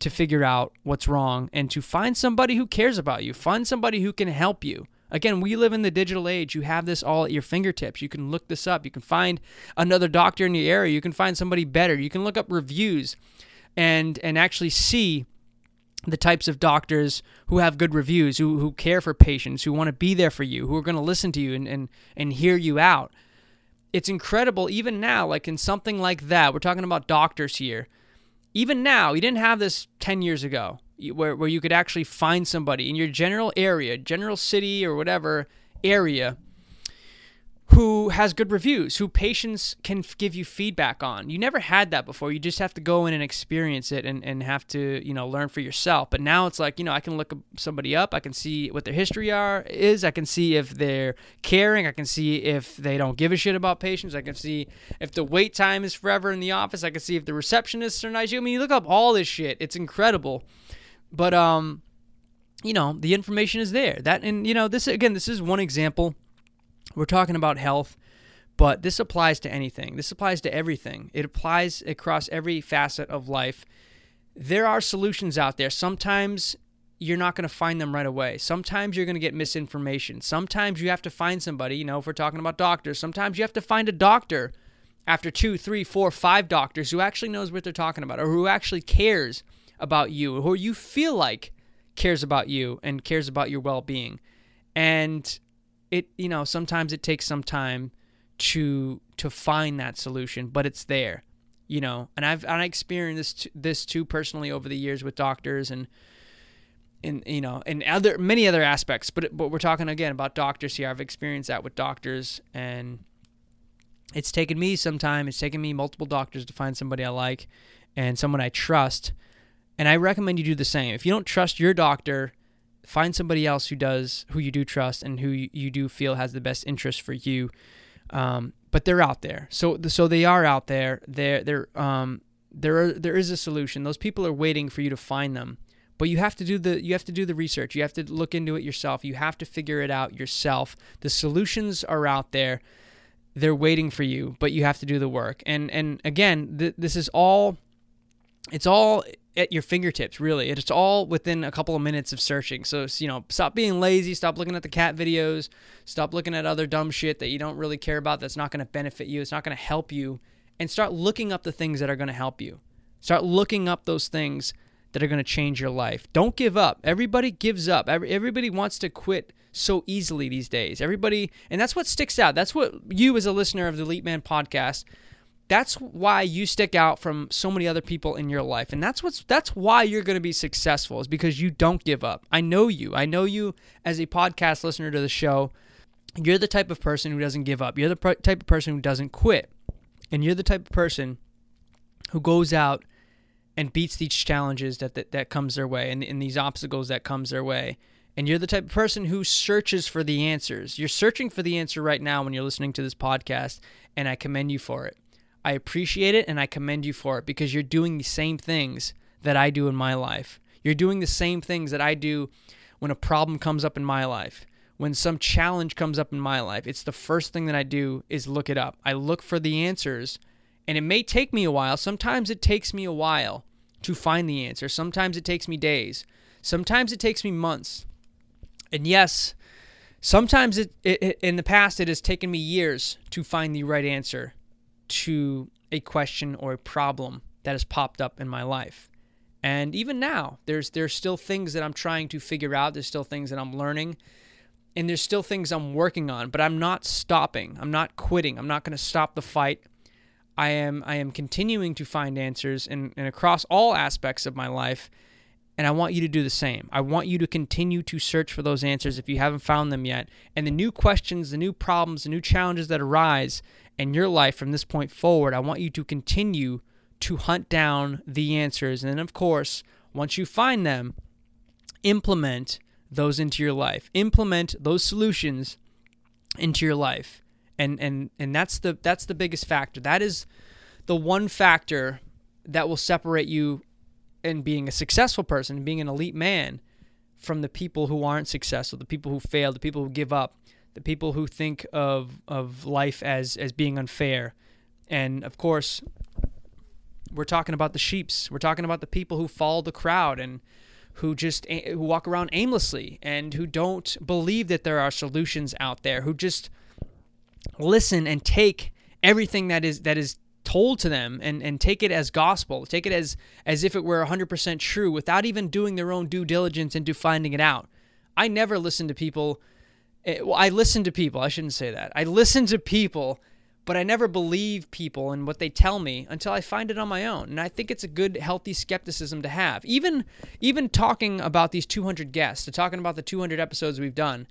to figure out what's wrong and to find somebody who cares about you, find somebody who can help you. Again, we live in the digital age. You have this all at your fingertips. You can look this up. You can find another doctor in the area. You can find somebody better. You can look up reviews and and actually see the types of doctors who have good reviews, who, who care for patients, who want to be there for you, who are going to listen to you and, and, and hear you out. It's incredible, even now, like in something like that, we're talking about doctors here. Even now, you didn't have this 10 years ago where, where you could actually find somebody in your general area, general city or whatever area who has good reviews, who patients can give you feedback on. You never had that before. You just have to go in and experience it and, and have to, you know, learn for yourself. But now it's like, you know, I can look somebody up. I can see what their history are is. I can see if they're caring. I can see if they don't give a shit about patients. I can see if the wait time is forever in the office. I can see if the receptionists are nice. I mean, you look up all this shit. It's incredible. But um, you know, the information is there. That and you know, this again, this is one example. We're talking about health, but this applies to anything. This applies to everything. It applies across every facet of life. There are solutions out there. Sometimes you're not going to find them right away. Sometimes you're going to get misinformation. Sometimes you have to find somebody, you know, if we're talking about doctors, sometimes you have to find a doctor after two, three, four, five doctors who actually knows what they're talking about or who actually cares about you, or who you feel like cares about you and cares about your well being. And it, you know, sometimes it takes some time to to find that solution, but it's there, you know. And I've and I experienced this this too personally over the years with doctors and and you know and other many other aspects. But but we're talking again about doctors here. I've experienced that with doctors, and it's taken me some time. It's taken me multiple doctors to find somebody I like and someone I trust and I recommend you do the same. If you don't trust your doctor, find somebody else who does, who you do trust, and who you do feel has the best interest for you. Um, but they're out there, so so they are out there. There there um there are, there is a solution. Those people are waiting for you to find them. But you have to do the you have to do the research. You have to look into it yourself. You have to figure it out yourself. The solutions are out there. They're waiting for you, but you have to do the work. And and again, th- this is all it's all at your fingertips really. It's all within a couple of minutes of searching. So you know stop being lazy. Stop looking at the cat videos. Stop looking at other dumb shit that you don't really care about that's not going to benefit you. It's not going to help you. And start looking up the things that are going to help you. Start looking up those things that are going to change your life. Don't give up. Everybody gives up. Everybody wants to quit so easily these days. Everybody and that's what sticks out. That's what you as a listener of the elite man podcast that's why you stick out from so many other people in your life. And that's what's that's why you're going to be successful is because you don't give up. I know you. I know you as a podcast listener to the show. You're the type of person who doesn't give up. You're the type of person who doesn't quit. And you're the type of person who goes out and beats these challenges that that, that comes their way and, and these obstacles that comes their way. And you're the type of person who searches for the answers. You're searching for the answer right now when you're listening to this podcast and i commend you for it I appreciate it and I commend you for it because you're doing the same things that I do in my life. You're doing the same things that I do when a problem comes up in my life. When some challenge comes up in my life, it's the first thing that I do is look it up. I look for the answers And it may take me a while. Sometimes it takes me a while to find the answer. Sometimes it takes me days. Sometimes it takes me months. And yes, sometimes it, it, in the past it has taken me years to find the right answer to a question or a problem that has popped up in my life. And even now, there's there's still things that I'm trying to figure out. There's still things that I'm learning. And there's still things I'm working on, but I'm not stopping. I'm not quitting. I'm not going to stop the fight. I am I am continuing to find answers and, and across all aspects of my life. And I want you to do the same. I want you to continue to search for those answers if you haven't found them yet. And the new questions, the new problems, the new challenges that arise in your life from this point forward, I want you to continue to hunt down the answers. And of course, once you find them, implement those into your life. Implement those solutions into your life. And and and that's the that's the biggest factor. That is the one factor that will separate you in being a successful person, being an elite man from the people who aren't successful, the people who fail, the people who give up, the people who think of of life as as being unfair. And of course, we're talking about the sheeps. We're talking about the people who follow the crowd and who just who walk around aimlessly and who don't believe that there are solutions out there. Who just listen and take everything that is that is told to them and, and take it as gospel take it as as if it were 100% true without even doing their own due diligence into finding it out i never listen to people eh, well, i listen to people i shouldn't say that i listen to people but I never believe people and what they tell me until I find it on my own. And I think it's a good, healthy skepticism to have. Even even talking about these 200 guests, to talking about the 200 episodes we've done,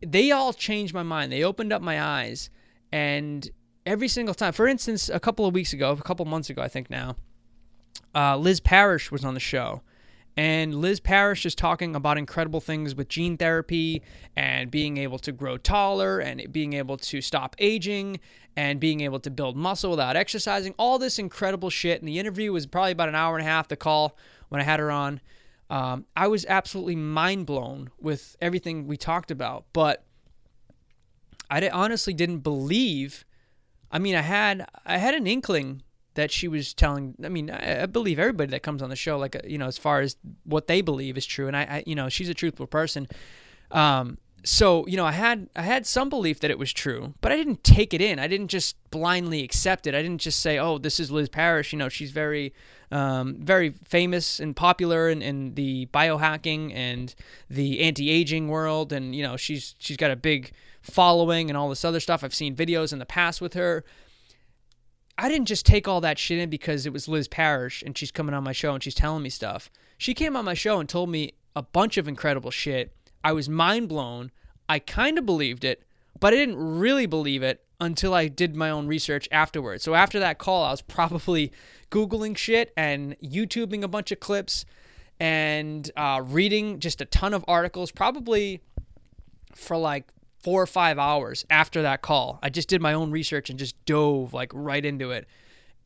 they all changed my mind. They opened up my eyes, and every single time. For instance, a couple of weeks ago, a couple months ago, I think now, uh, Liz Parrish was on the show, and Liz Parrish is talking about incredible things with gene therapy and being able to grow taller and being able to stop aging and being able to build muscle without exercising. All this incredible shit. And the interview was probably about an hour and a half, the call when I had her on. Um, I was absolutely mind blown with everything we talked about. But I honestly didn't believe. I mean, I had I had an inkling that she was telling. I mean, I, I believe everybody that comes on the show, like uh, you know, as far as what they believe is true, and I, I you know, she's a truthful person. Um, so you know, I had I had some belief that it was true, but I didn't take it in. I didn't just blindly accept it. I didn't just say, "Oh, this is Liz Parrish." You know, she's very, um, very famous and popular in, in the biohacking and the anti-aging world, and you know, she's she's got a big following and all this other stuff. I've seen videos in the past with her. I didn't just take all that shit in because it was Liz Parrish and she's coming on my show and she's telling me stuff. She came on my show and told me a bunch of incredible shit. I was mind blown. I kind of believed it, but I didn't really believe it until I did my own research afterwards. So after that call, I was probably Googling shit and YouTubing a bunch of clips and uh, reading just a ton of articles, probably for like four or five hours after that call. I just did my own research and just dove like right into it.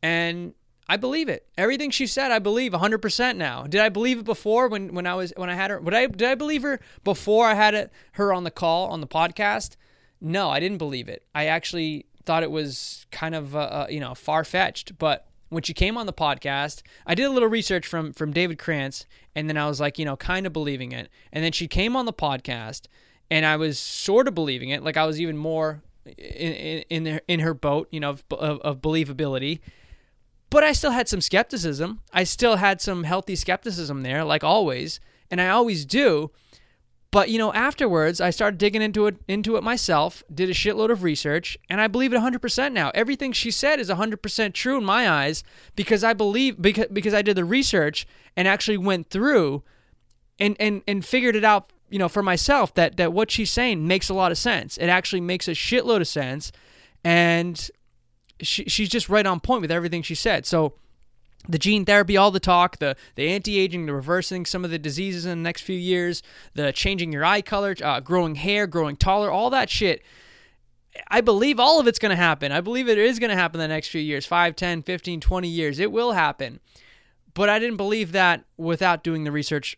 And I believe it. Everything she said, I believe 100% now. Did I believe it before when, when I was when I had her? Would I did I believe her before I had it, her on the call on the podcast? No, I didn't believe it. I actually thought it was kind of uh, uh, you know far fetched. But when she came on the podcast, I did a little research from from David Krantz, and then I was like you know kind of believing it. And then she came on the podcast and I was sort of believing it. Like I was even more in in, in, in her boat, you know, of, of, of believability. But I still had some skepticism. I still had some healthy skepticism there, like always, and I always do. But you know, afterwards, I started digging into it into it myself, did a shitload of research, and I believe it 100% now. Everything she said is 100% true in my eyes because I believe because because I did the research and actually went through and and and figured it out you know, for myself that that what she's saying makes a lot of sense. It actually makes a shitload of sense, and she, she's just right on point with everything she said. So the gene therapy, all the talk, the the anti-aging, the reversing some of the diseases in the next few years, the changing your eye color, uh, growing hair, growing taller, all that shit. I believe all of it's going to happen. I believe it is going to happen in the next few years 5, 10, 15, 20 years. It will happen. But I didn't believe that without doing the research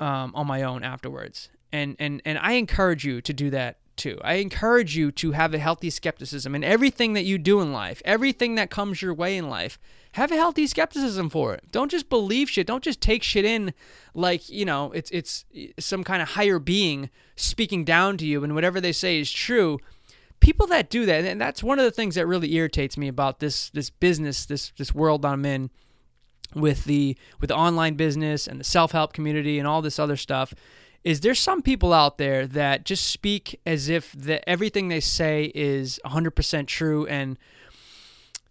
um, on my own afterwards. And and and I encourage you to do that too. I encourage you to have a healthy skepticism in everything that you do in life, everything that comes your way in life. Have a healthy skepticism for it. Don't just believe shit. Don't just take shit in like, you know, it's it's some kind of higher being speaking down to you and whatever they say is true. People that do that, and that's one of the things that really irritates me about this this business, this this world I'm in with the with the online business and the self-help community and all this other stuff is there's some people out there that just speak as if that everything they say is 100% true and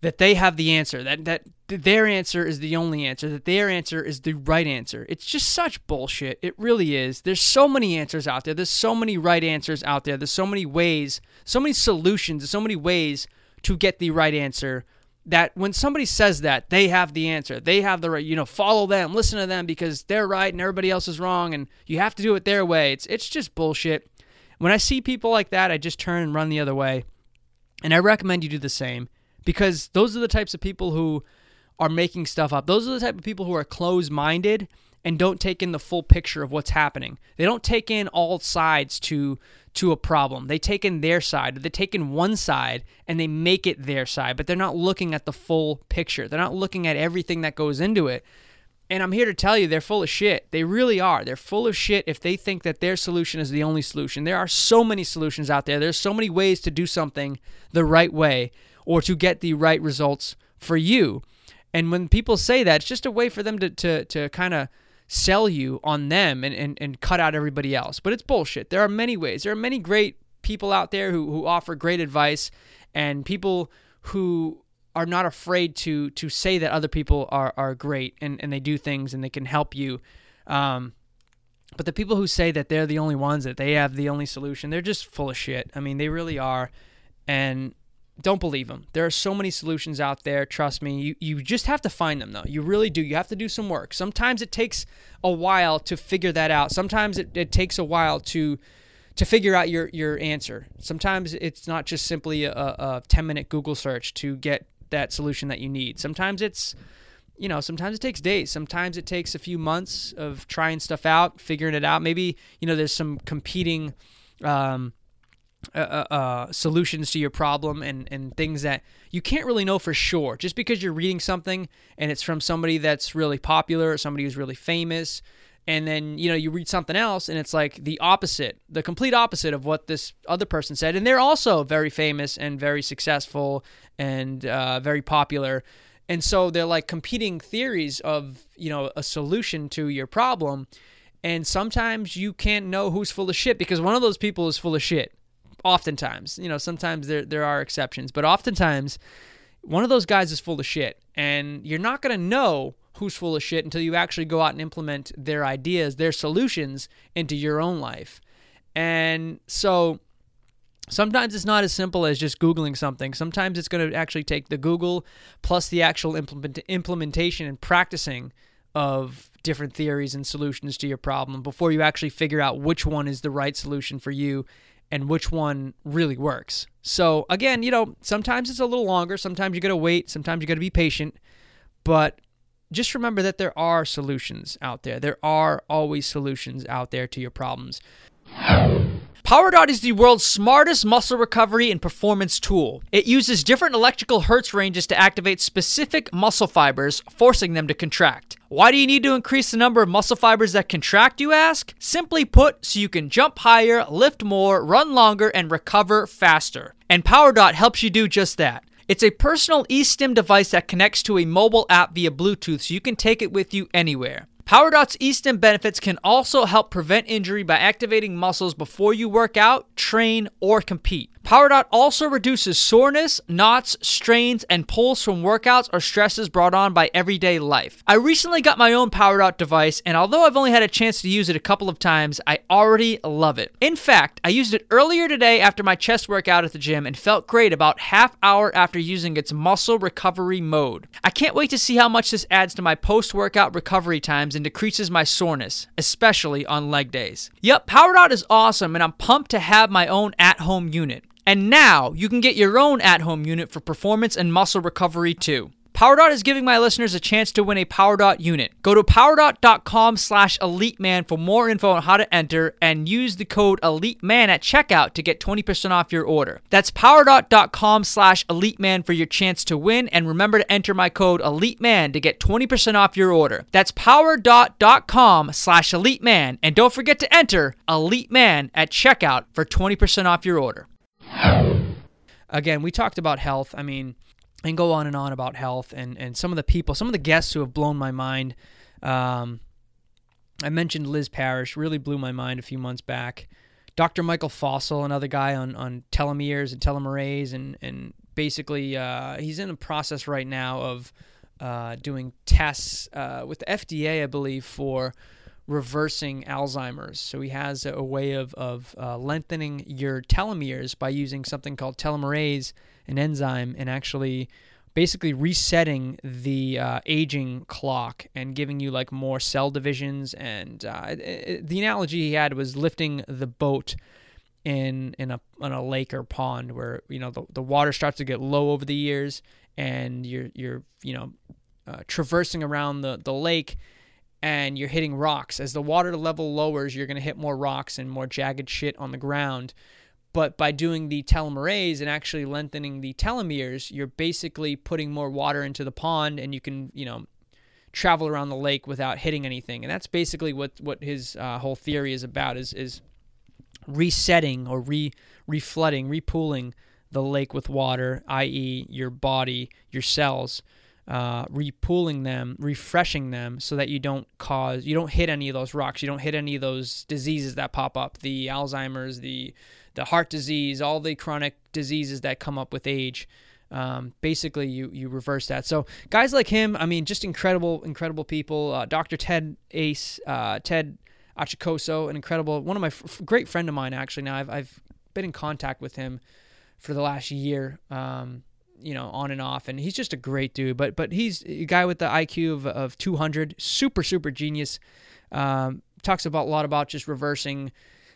that they have the answer that that their answer is the only answer that their answer is the right answer? It's just such bullshit. It really is. There's so many answers out there. There's so many right answers out there. There's so many ways so many solutions so many ways to get the right answer that when somebody says that they have the answer. They have the right you know follow them listen to them because they're right and everybody else is wrong and you have to do it their way. It's it's just bullshit. When i see people like that i just turn and run the other way. And i recommend you do the same because those are the types of people who are making stuff up. Those are the type of people who are closed-minded and don't take in the full picture of what's happening they don't take in all sides to to a problem. They take in their side, they take in one side and they make it their side, but they're not looking at the full picture. They're not looking at everything that goes into it. And I'm here to tell you, they're full of shit. They really are. They're full of shit if they think that their solution is the only solution. There are so many solutions out there. There's so many ways to do something the right way or to get the right results for you. And when people say that, it's just a way for them to, to, to kind of sell you on them and, and, and cut out everybody else. But it's bullshit. There are many ways. There are many great people out there who, who offer great advice and people who are not afraid to to say that other people are, are great and, and they do things and they can help you. Um, but the people who say that they're the only ones, that they have the only solution, they're just full of shit. I mean, they really are. And don't believe them. There are so many solutions out there. Trust me. You, you just have to find them, though. You really do. You have to do some work. Sometimes it takes a while to figure that out. Sometimes it, it takes a while to to figure out your, your answer. Sometimes it's not just simply a, a 10 minute Google search to get that solution that you need. Sometimes it's, you know, sometimes it takes days. Sometimes it takes a few months of trying stuff out, figuring it out. Maybe, you know, there's some competing. Um, uh, uh, uh, solutions to your problem and, and things that you can't really know for sure. Just because you're reading something and it's from somebody that's really popular or somebody who's really famous, and then you know you read something else and it's like the opposite, the complete opposite of what this other person said, and they're also very famous and very successful and uh, very popular. And so they're like competing theories of you know a solution to your problem. And sometimes you can't know who's full of shit because one of those people is full of shit oftentimes. You know, sometimes there there are exceptions, but oftentimes one of those guys is full of shit, and you're not gonna know who's full of shit until you actually go out and implement their ideas, their solutions into your own life. And so sometimes it's not as simple as just googling something sometimes it's going to actually take the google plus the actual implement- implementation and practicing of different theories and solutions to your problem before you actually figure out which one is the right solution for you and which one really works. So again, you know, sometimes it's a little longer, sometimes you got to wait, sometimes you got to be patient, but just remember that there are solutions out there. There are always solutions out there to your problems. PowerDot is the world's smartest muscle recovery and performance tool. It uses different electrical hertz ranges to activate specific muscle fibers, forcing them to contract. Why do you need to increase the number of muscle fibers that contract, you ask? Simply put, so you can jump higher, lift more, run longer, and recover faster. And PowerDot helps you do just that. It's a personal eStim device that connects to a mobile app via Bluetooth so you can take it with you anywhere. PowerDot's eStim benefits can also help prevent injury by activating muscles before you work out, train, or compete. PowerDot also reduces soreness, knots, strains, and pulls from workouts or stresses brought on by everyday life. I recently got my own PowerDot device, and although I've only had a chance to use it a couple of times, I already love it. In fact, I used it earlier today after my chest workout at the gym and felt great about half hour after using its muscle recovery mode. I can't wait to see how much this adds to my post-workout recovery times and decreases my soreness, especially on leg days. Yep, PowerDot is awesome, and I'm pumped to have my own at-home unit. And now you can get your own at home unit for performance and muscle recovery too. PowerDot is giving my listeners a chance to win a PowerDot unit. Go to powerdot.com slash EliteMan for more info on how to enter and use the code EliteMan at checkout to get 20% off your order. That's powerdot.com slash EliteMan for your chance to win and remember to enter my code EliteMan to get 20% off your order. That's powerdot.com slash EliteMan and don't forget to enter EliteMan at checkout for 20% off your order. Again, we talked about health. I mean, and go on and on about health and, and some of the people, some of the guests who have blown my mind. Um, I mentioned Liz Parrish, really blew my mind a few months back. Dr. Michael Fossel, another guy on, on telomeres and telomerase, and, and basically uh, he's in a process right now of uh, doing tests uh, with the FDA, I believe, for reversing Alzheimer's. So he has a, way of, of uh, lengthening your telomeres by using something called telomerase an enzyme and actually basically resetting the uh, aging clock and giving you like more cell divisions. And uh, it, it, the analogy he had was lifting the boat in in a in a lake or pond where you know the, the water starts to get low over the years and you're you're you know uh, traversing around the the lake and you're hitting rocks as the water level lowers you're going to hit more rocks and more jagged shit on the ground but by doing the telomerase and actually lengthening the telomeres, you're basically putting more water into the pond and you can, you know, travel around the lake without hitting anything. And that's basically what, what his uh, whole theory is about is, is resetting or re reflooding, repooling the lake with water, i.e., your body, your cells, uh, repooling them, refreshing them, so that you don't cause, you don't hit any of those rocks, you don't hit any of those diseases that pop up, the Alzheimer's, the the heart disease, all the chronic diseases that come up with age. Um, basically, you you reverse that. So guys like him, I mean, just incredible, incredible people. Uh, Dr. Ted Ace, uh, Ted Achacoso, an incredible one of my f- great friend of mine actually. Now I've I've been in contact with him for the last year. Um, you know, on and off, and he's just a great dude. But but he's a guy with the IQ of, of 200, super super genius. Um, talks about a lot about just reversing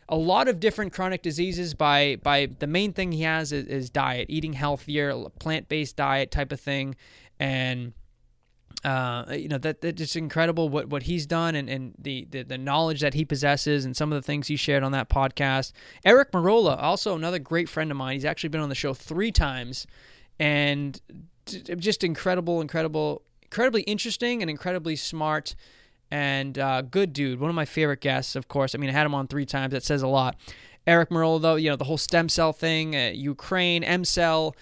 a lot of different chronic diseases by by the main thing he has is, is diet, eating healthier, plant-based diet type of thing, and uh, you know that that's just incredible what what he's done and, and the, the the knowledge that he possesses and some of the things he shared on that podcast. Eric Merola, also another great friend of mine. He's actually been on the show three times, and just incredible, incredible, incredibly interesting and incredibly smart and uh, good dude. One of my favorite guests, of course. I mean, I had him on three times. That says a lot. Eric Merola, though, you know, the whole stem cell thing, uh, Ukraine, EmCell,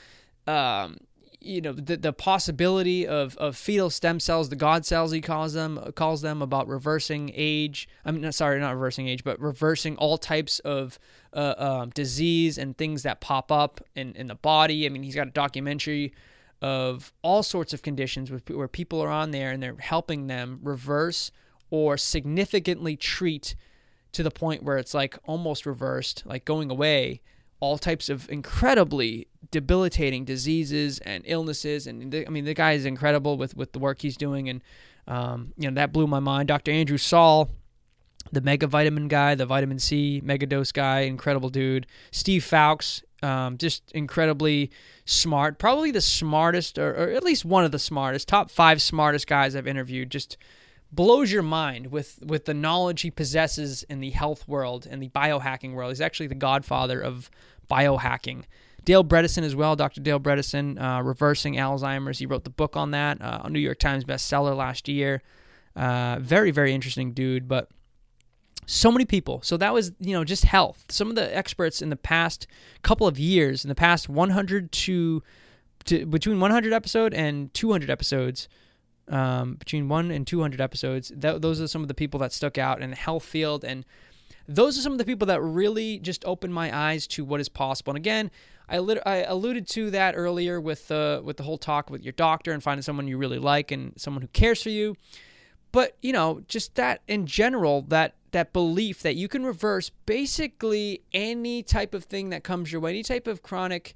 um, you know, the, the possibility of, of fetal stem cells, the God cells he calls them, calls them about reversing age. I'm mean, sorry, not reversing age, but reversing all types of uh, um, disease and things that pop up in, in the body. I mean, he's got a documentary of all sorts of conditions where people are on there and they're helping them reverse or significantly treat to the point where it's like almost reversed, like going away, all types of incredibly debilitating diseases and illnesses. And the, I mean, the guy is incredible with, with the work he's doing. And, um, you know, that blew my mind. Dr. Andrew Saul, the mega vitamin guy, the vitamin C mega dose guy, incredible dude. Steve Fowkes, um, just incredibly smart, probably the smartest, or, or, at least one of the smartest, top five smartest guys I've interviewed. Just blows your mind with with the knowledge he possesses in the health world and the biohacking world. He's actually the godfather of biohacking. Dale Bredesen as well, Dr. Dale Bredesen, uh, reversing Alzheimer's. He wrote the book on that, uh, a New York Times bestseller last year. Uh, very, very interesting dude, but so many people. So that was, you know, just health. Some of the experts in the past couple of years, in the past 100 to, to between 100 episode and 200 episodes, um, between one and 200 episodes, th- those are some of the people that stuck out in the health field. And those are some of the people that really just opened my eyes to what is possible. And again, I, lit- I alluded to that earlier with, uh, with the whole talk with your doctor and finding someone you really like and someone who cares for you. But, you know, just that in general, that that belief that you can reverse basically any type of thing that comes your way, any type of chronic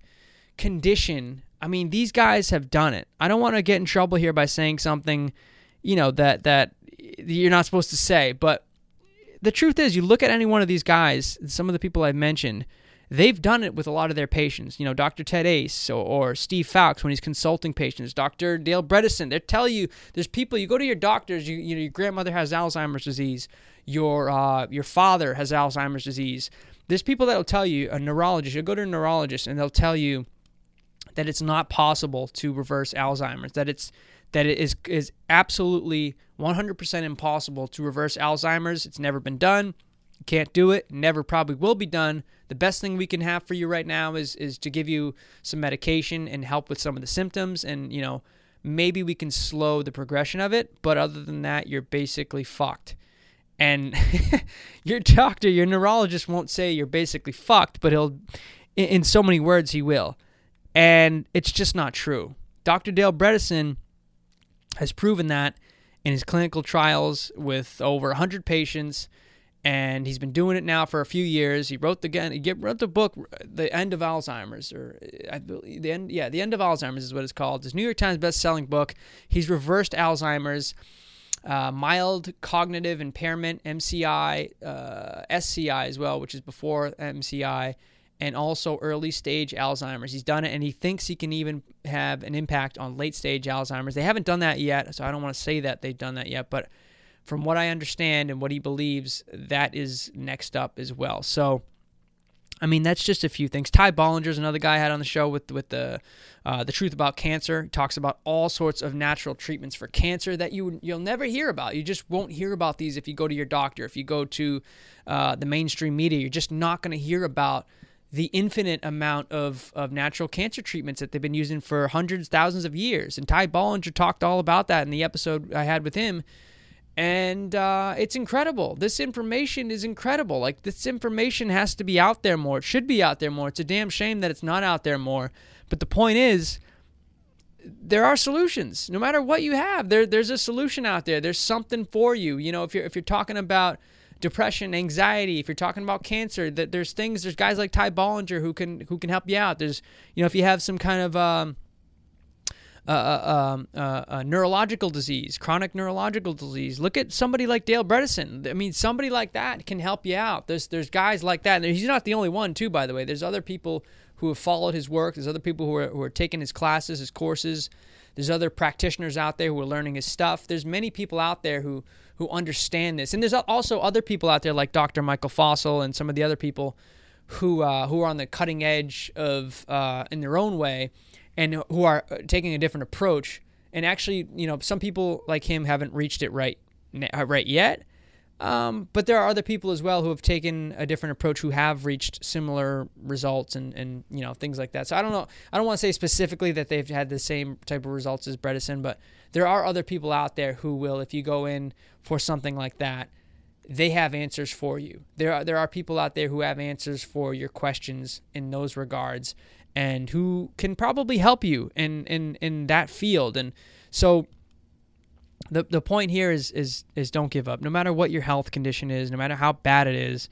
condition. I mean, these guys have done it. I don't want to get in trouble here by saying something, you know, that that you're not supposed to say, but the truth is you look at any one of these guys, some of the people I've mentioned, they've done it with a lot of their patients. You know, Dr. Ted Ace or, or Steve Fowkes when he's consulting patients, Dr. Dale Bredesen. They tell you there's people. You go to your doctors. You, you know, your grandmother has Alzheimer's disease. Your uh, your father has Alzheimer's disease. There's people that will tell you a neurologist. You'll go to a neurologist and they'll tell you that it's not possible to reverse Alzheimer's. That it's that it is is absolutely 100% impossible to reverse Alzheimer's. It's never been done. Can't do it. Never probably will be done. The best thing we can have for you right now is is to give you some medication and help with some of the symptoms and you know maybe we can slow the progression of it, but other than that you're basically fucked. And your doctor, your neurologist won't say you're basically fucked, but he'll in so many words he will. And it's just not true. Dr. Dale Bredesen has proven that in his clinical trials with over 100 patients and he's been doing it now for a few years. He wrote the he wrote the book The End of Alzheimer's or I believe the end yeah, The End of Alzheimer's is what it's called. It's New York Times best-selling book. He's reversed Alzheimer's uh, mild cognitive impairment, MCI, uh, SCI as well, which is before MCI, and also early stage Alzheimer's. He's done it and he thinks he can even have an impact on late stage Alzheimer's. They haven't done that yet, so I don't want to say that they've done that yet, but from what I understand and what he believes, that is next up as well. So, I mean, that's just a few things. Ty Bollinger's another guy I had on the show with with the uh, the truth about cancer. He talks about all sorts of natural treatments for cancer that you you'll never hear about. You just won't hear about these if you go to your doctor. If you go to uh, the mainstream media, you're just not going to hear about the infinite amount of, of natural cancer treatments that they've been using for hundreds, thousands of years. And Ty Bollinger talked all about that in the episode I had with him. And uh, it's incredible. This information is incredible. Like, this information has to be out there more. It should be out there more. It's a damn shame that it's not out there more. But the point is, there are solutions. No matter what you have, there, there's a solution out there. There's something for you. You know, if you're if you're talking about depression, anxiety, if you're talking about cancer, that there's things, there's guys like Ty Bollinger who can who can help you out. There's you know if you have some kind of um, um, uh, neurological disease, chronic neurological disease. Look at somebody like Dale Bredesen. I mean, somebody like that can help you out. There's there's guys like that, and he's not the only one, too. By the way, there's other people who have followed his work. There's other people who are who are taking his classes, his courses. There's other practitioners out there who are learning his stuff. There's many people out there who who understand this, and there's also other people out there like Dr. Michael Fossel and some of the other people who uh, who are on the cutting edge of uh, in their own way, and who are uh, taking a different approach. And actually, you know, some people like him haven't reached it right right yet um, but there are other people as well who have taken a different approach who have reached similar results and, and you know things like that. So I don't know. I don't want to say specifically that they've had the same type of results as Bredesen, but there are other people out there who will, if you go in for something like that, they have answers for you. There are there are people out there who have answers for your questions in those regards, and who can probably help you in in in that field. And so the the point here is is is don't give up. No matter what your health condition is, no matter how bad it is,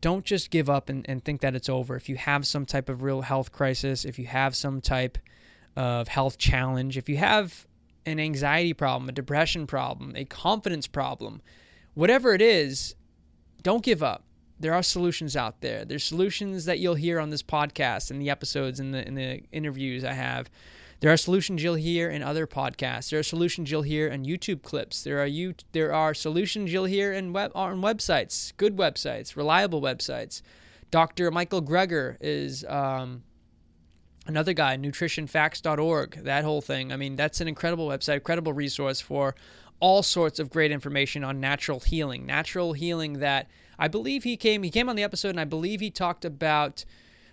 don't just give up and, and think that it's over. If you have some type of real health crisis, if you have some type of health challenge, if you have an anxiety problem, a depression problem, a confidence problem, whatever it is, don't give up. There are solutions out there. There's solutions that you'll hear on this podcast and the episodes and the in the interviews I have. There are solutions you'll hear in other podcasts. There are solutions you'll hear in YouTube clips. There are you there are solutions you'll hear in web on websites, good websites, reliable websites. Dr. Michael Greger is um, another guy, nutritionfacts.org, that whole thing. I mean, that's an incredible website, incredible resource for all sorts of great information on natural healing. Natural healing that I believe he came he came on the episode and I believe he talked about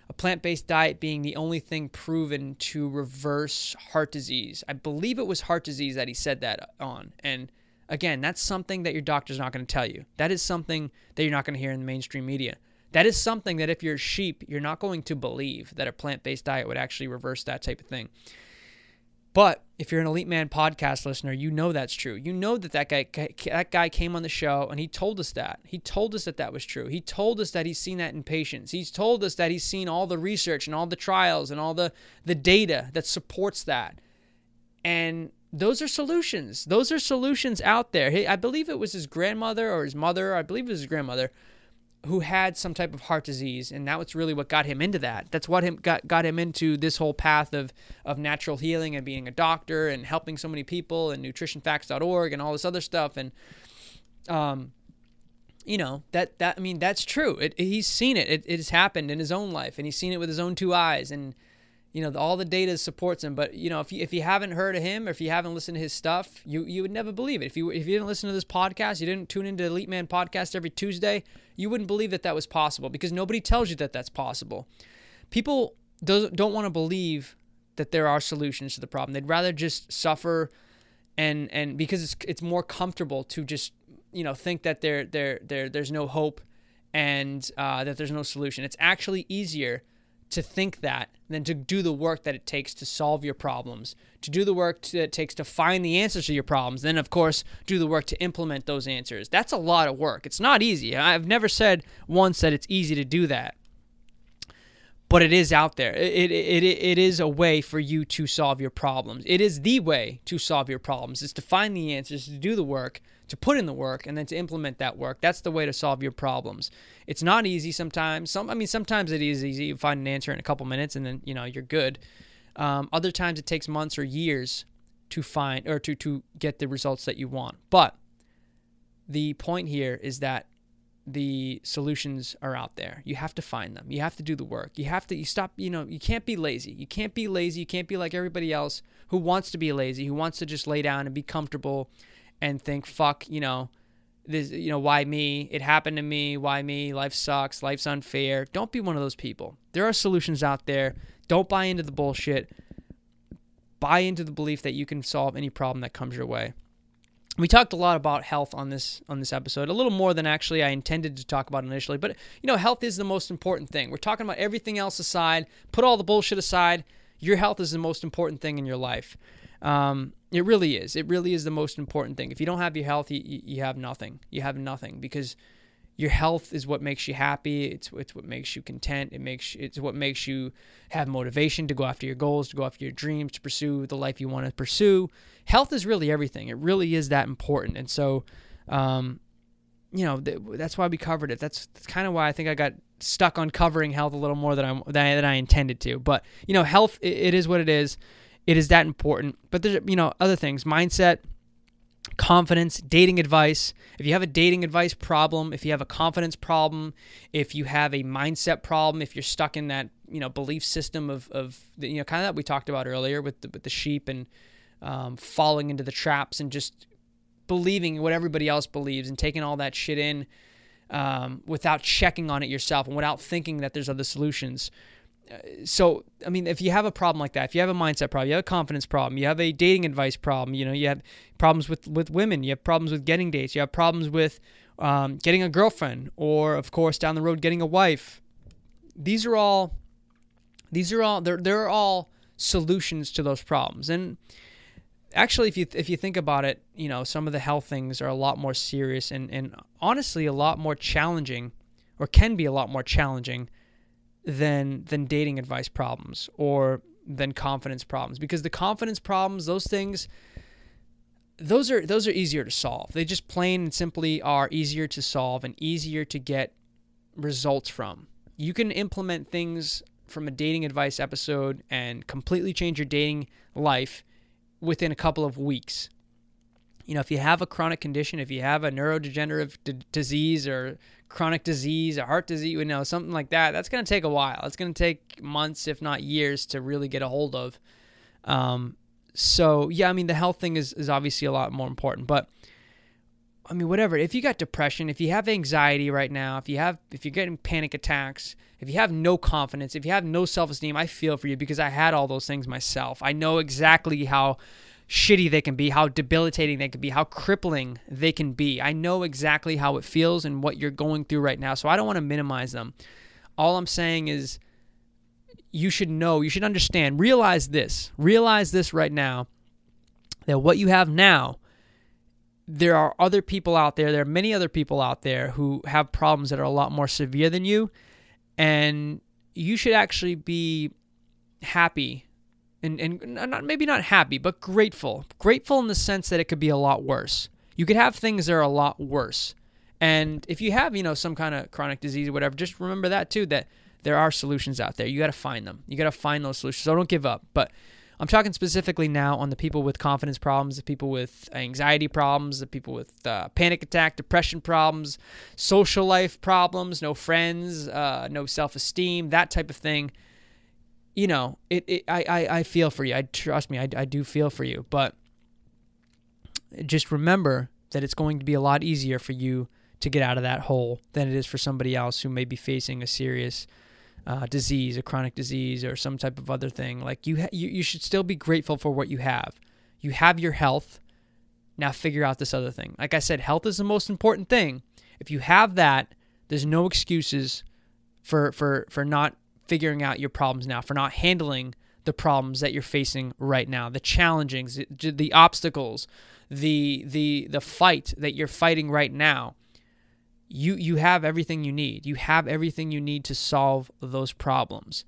a plant based diet being the only thing proven to reverse heart disease. I believe it was heart disease that he said that on. And again, that's something that your doctor's not going to tell you. That is something that you're not going to hear in the mainstream media. That is something that if you're a sheep, you're not going to believe that a plant based diet would actually reverse that type of thing. But if you're an Elite Man podcast listener, you know that's true. You know that that guy that guy came on the show and he told us that. He told us that that was true. He told us that he's seen that in patients. He's told us that he's seen all the research and all the trials and all the the data that supports that. And those are solutions. Those are solutions out there. I believe it was his grandmother or his mother. I believe it was his grandmother who had some type of heart disease, and that was really what got him into that. That's what him got got him into this whole path of of natural healing and being a doctor and helping so many people and nutritionfacts.org and all this other stuff and um you know that that I mean that's true. It, he's seen it. it. It has happened in his own life, and he's seen it with his own two eyes, and you know all the data supports him. But you know if you, if you haven't heard of him, or if you haven't listened to his stuff, you you would never believe it. If you if you didn't listen to this podcast, you didn't tune into Elite Man podcast every Tuesday, you wouldn't believe that that was possible because nobody tells you that that's possible. People don't don't want to believe that there are solutions to the problem. They'd rather just suffer and and because it's it's more comfortable to just you know think that there there there there's no hope and uh, that there's no solution. It's actually easier to think that than to do the work that it takes to solve your problems, to do the work that it takes to find the answers to your problems, then of course do the work to implement those answers. That's a lot of work. It's not easy. I've never said once that it's easy to do that. But it is out there. It, it, it, it is a way for you to solve your problems. It is the way to solve your problems, is to find the answers, to do the work, to put in the work and then to implement that work. That's the way to solve your problems. It's not easy sometimes. Some, I mean, sometimes it is easy. You find an answer in a couple minutes and then you know you're good. Um, other times it takes months or years to find or to to get the results that you want. But the point here is that the solutions are out there. You have to find them. You have to do the work. You have to you stop, you know, you can't be lazy. You can't be lazy. You can't be like everybody else who wants to be lazy, who wants to just lay down and be comfortable and think, fuck, you know, this, you know, why me? It happened to me. Why me? Life sucks. Life's unfair. Don't be one of those people. There are solutions out there. Don't buy into the bullshit. Buy into the belief that you can solve any problem that comes your way. We talked a lot about health on this on this episode, a little more than actually I intended to talk about initially. But you know, health is the most important thing. We're talking about everything else aside. Put all the bullshit aside. Your health is the most important thing in your life. Um, it really is. It really is the most important thing. If you don't have your health, you, you have nothing. You have nothing because your health is what makes you happy. It's it's what makes you content. It makes it's what makes you have motivation to go after your goals, to go after your dreams, to pursue the life you want to pursue. Health is really everything. It really is that important. And so, um, you know, th- that's why we covered it. That's, that's kind of why I think I got stuck on covering health a little more than I than I, intended to. But you know, health it, it is what it is. It is that important. But there's you know other things, mindset, confidence, dating advice. If you have a dating advice problem, if you have a confidence problem, if you have a mindset problem, if you're stuck in that you know belief system of of the, you know kind of that we talked about earlier with the, with the sheep and um, falling into the traps and just believing what everybody else believes and taking all that shit in um, without checking on it yourself and without thinking that there's other solutions so I mean, if you have a problem like that, if you have a mindset problem, you have a confidence problem, you have a dating advice problem, you know, you have problems with with women, you have problems with getting dates, you have problems with um, getting a girlfriend, or of course down the road getting a wife. These are all, these are all, they're they're all solutions to those problems. And actually, if you if you think about it, you know, some of the health things are a lot more serious and and honestly a lot more challenging, or can be a lot more challenging than than dating advice problems or than confidence problems. Because the confidence problems those things those are those are easier to solve. They just plain and simply are easier to solve and easier to get results from. You can implement things from a dating advice episode and completely change your dating life within a couple of weeks. You know if you have a chronic condition if you have a neurodegenerative d- disease or chronic disease, a heart disease, you know, something like that, that's going to take a while. It's going to take months, if not years, to really get a hold of. Um, so yeah, I mean, the health thing is is obviously a lot more important, but I mean, whatever. If you got depression, if you have anxiety right now, if you have, if you're getting panic attacks, if you have no confidence, if you have no self esteem, I feel for you because I had all those things myself. I know exactly how shitty they can be, how debilitating they can be, how crippling they can be. I know exactly how it feels and what you're going through right now, so I don't want to minimize them. All I'm saying is you should know, you should understand, realize this, realize this right now that what you have now, there are other people out there, there are many other people out there who have problems that are a lot more severe than you, and you should actually be happy and, and not maybe not happy, but grateful. Grateful in the sense that it could be a lot worse. You could have things that are a lot worse. And if you have, you know, some kind of chronic disease or whatever, just remember that too that there are solutions out there. You got to find them. You got to find those solutions. So don't give up. But I'm talking specifically now on the people with confidence problems, the people with anxiety problems, the people with uh, panic attack, depression problems, social life problems, no friends, uh, no self esteem, that type of thing. You know, it, it I, I, I feel for you. I trust me, I, I do feel for you. But just remember that it's going to be a lot easier for you to get out of that hole than it is for somebody else who may be facing a serious uh, disease, a chronic disease, or some type of other thing. Like you, ha- you, you should still be grateful for what you have. You have your health. Now figure out this other thing. Like I said, health is the most important thing. If you have that, there's no excuses for for for not figuring out your problems now, for not handling the problems that you're facing right now, the challenges, the, obstacles, the the the fight that you're fighting right now you you have everything you need. You have everything you need to solve those problems.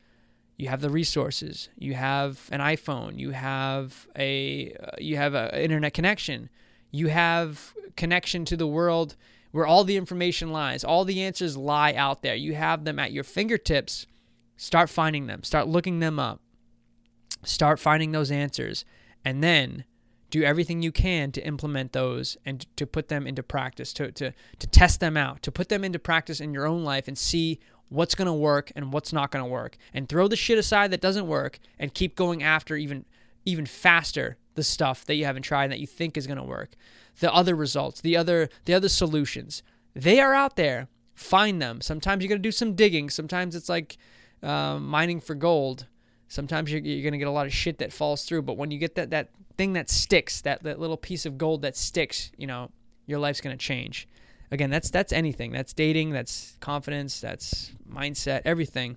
You have the resources. You have an iPhone. You have a uh, you have an internet connection. You have connection to the world where all the information lies. All the answers lie out there. You have them at your fingertips. Start finding them. Start looking them up. Start finding those answers and then do everything you can to implement those and to put them into practice, to, to, to test them out, to put them into practice in your own life and see what's going to work and what's not going to work. And throw the shit aside that doesn't work and keep going after even even faster the stuff that you haven't tried and that you think is going to work. The other results, the other the other solutions. They are out there. Find them. Sometimes you're going to do some digging. Sometimes it's like uh, mining for gold. Sometimes you're, you're going to get a lot of shit that falls through. But when you get that that thing that sticks, that, that little piece of gold that sticks, you know, your life's going to change. Again, that's that's anything. That's dating, that's confidence, that's mindset, everything.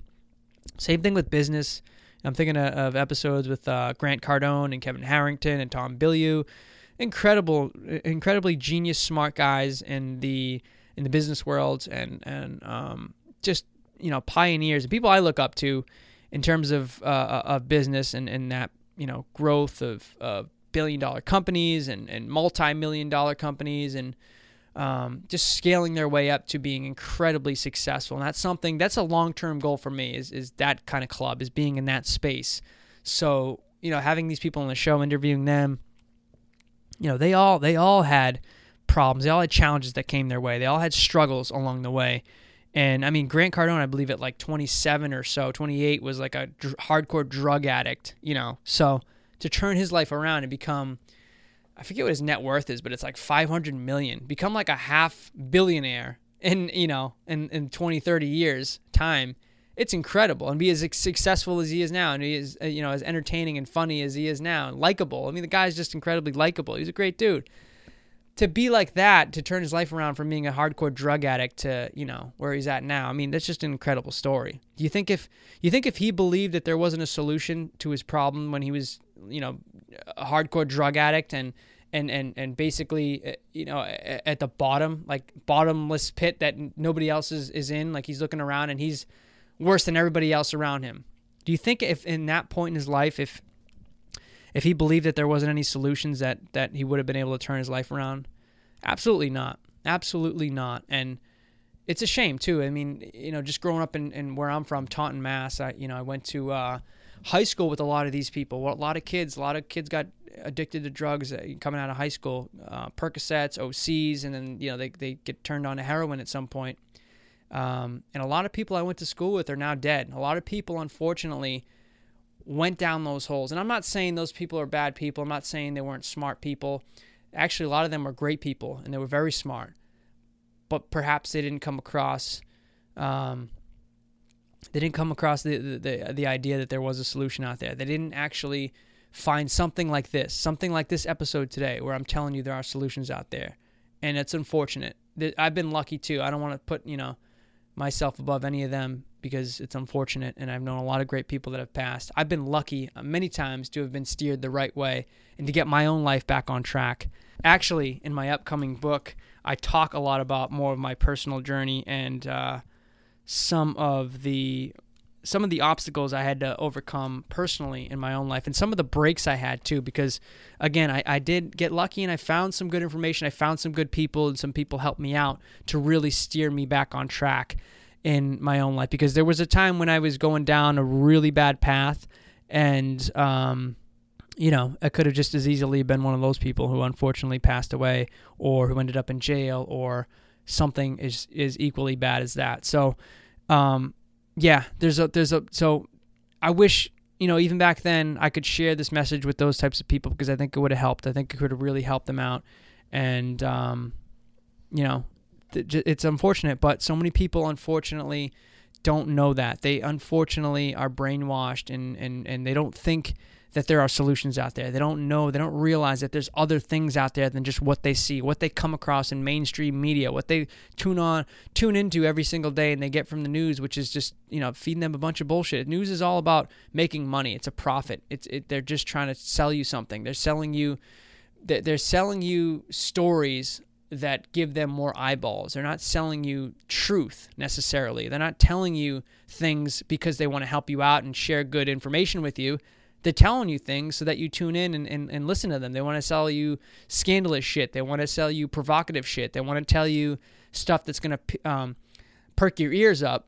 Same thing with business. I'm thinking of, episodes with uh, Grant Cardone and Kevin Harrington and Tom Bilyeu. Incredible, incredibly genius, smart guys in the in the business world, and and um, just you know pioneers and people I look up to in terms of uh, of business and, and that you know growth of, of billion dollar companies and, and multi million dollar companies and um, just scaling their way up to being incredibly successful. And that's something that's a long term goal for me is is that kind of club is being in that space. So you know having these people on the show, interviewing them, you know they all they all had problems. They all had challenges that came their way. They all had struggles along the way. And I mean, Grant Cardone, I believe at like 27 or so, 28, was like a dr- hardcore drug addict, you know. So to turn his life around and become, I forget what his net worth is, but it's like 500 million, become like a half billionaire in, you know, in, in 20, 30 years time. It's incredible and be as successful as he is now and he is, uh, you know, as entertaining and funny as he is now and likable. I mean, the guy's just incredibly likable. He's a great dude to be like that, to turn his life around from being a hardcore drug addict to you know where he's at now. I mean, that's just an incredible story. Do you think if you think if he believed that there wasn't a solution to his problem when he was you know a hardcore drug addict and and and and basically uh, you know at the bottom like bottomless pit that nobody else is, is in like he's looking around and he's worse than everybody else around him do you think if in that point in his life if if he believed that there wasn't any solutions that that he would have been able to turn his life around? Absolutely not. Absolutely not. And it's a shame too. I mean you know just growing up in, in where i'm from taunton mass i you know i went to uh, high school with a lot of these people. A lot of kids a lot of kids got addicted to drugs uh, coming out of high school uh, percocets ocs and then you know they, they get turned on to heroin at some point. Um, and a lot of people i went to school with are now dead. A lot of people unfortunately went down those holes. And I'm not saying those people are bad people. I'm not saying they weren't smart people. Actually, a lot of them were great people and they were very smart. But perhaps they didn't come across, um, they didn't come across the, the, the, idea that there was a solution out there. They didn't actually find something like this, something like this episode today, where I'm telling you there are solutions out there. And it's unfortunate. I've been lucky too. I don't want to put, you know, myself above any of them because it's unfortunate and I've known a lot of great people that have passed. I've been lucky uh, many times to have been steered the right way and to get my own life back on track. Actually, in my upcoming book, I talk a lot about more of my personal journey and uh, some of the some of the obstacles I had to overcome personally in my own life and some of the breaks I had too because again I, I did get lucky and I found some good information I found some good people and some people helped me out to really steer me back on track in my own life because there was a time when I was going down a really bad path and um, you know I could have just as easily been one of those people who unfortunately passed away or who ended up in jail or something is is equally bad as that so um, yeah, there's a there's a so I wish you know even back then I could share this message with those types of people because I think it would have helped. I think it could have really helped them out, and um, you know, it's unfortunate, but so many people unfortunately don't know that. They unfortunately are brainwashed and and and they don't think that there are solutions out there. They don't know, they don't realize that there's other things out there than just what they see, what they come across in mainstream media, what they tune on, tune into every single day and they get from the news, which is just, you know, feeding them a bunch of bullshit. News is all about making money. It's a profit. It's it, they're just trying to sell you something. They're selling you they're selling you stories that give them more eyeballs. They're not selling you truth necessarily. They're not telling you things because they want to help you out and share good information with you they're telling you things so that you tune in and, and, and listen to them. They want to sell you scandalous shit. They want to sell you provocative shit. They want to tell you stuff that's going to um, perk your ears up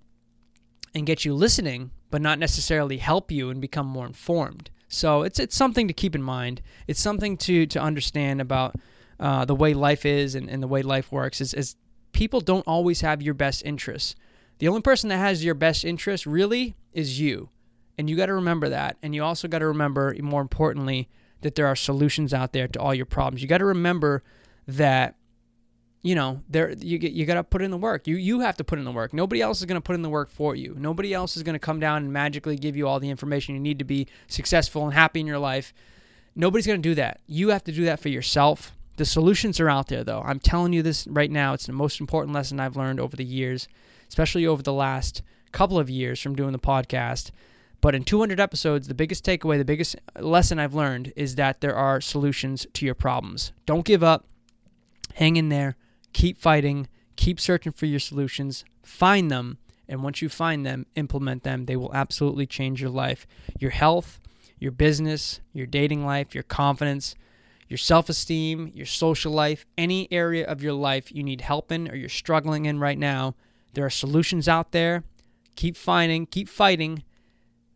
and get you listening, but not necessarily help you and become more informed. So it's it's something to keep in mind. It's something to to understand about uh, the way life is and, and the way life works. Is, is people don't always have your best interests. The only person that has your best interest really is you. And you got to remember that. And you also got to remember, more importantly, that there are solutions out there to all your problems. You got to remember that you know there you you got to put in the work you you have to put in the work nobody else is going to put in the work for you nobody else is going to come down and magically give you all the information you need to be successful and happy in your life nobody's going to do that you have to do that for yourself the solutions are out there though i'm telling you this right now it's the most important lesson i've learned over the years especially over the last couple of years from doing the podcast but in 200 episodes, the biggest takeaway, the biggest lesson I've learned is that there are solutions to your problems. Don't give up. Hang in there. Keep fighting. Keep searching for your solutions. Find them. And once you find them, implement them. They will absolutely change your life, your health, your business, your dating life, your confidence, your self esteem, your social life, any area of your life you need help in or you're struggling in right now. There are solutions out there. Keep finding, keep fighting,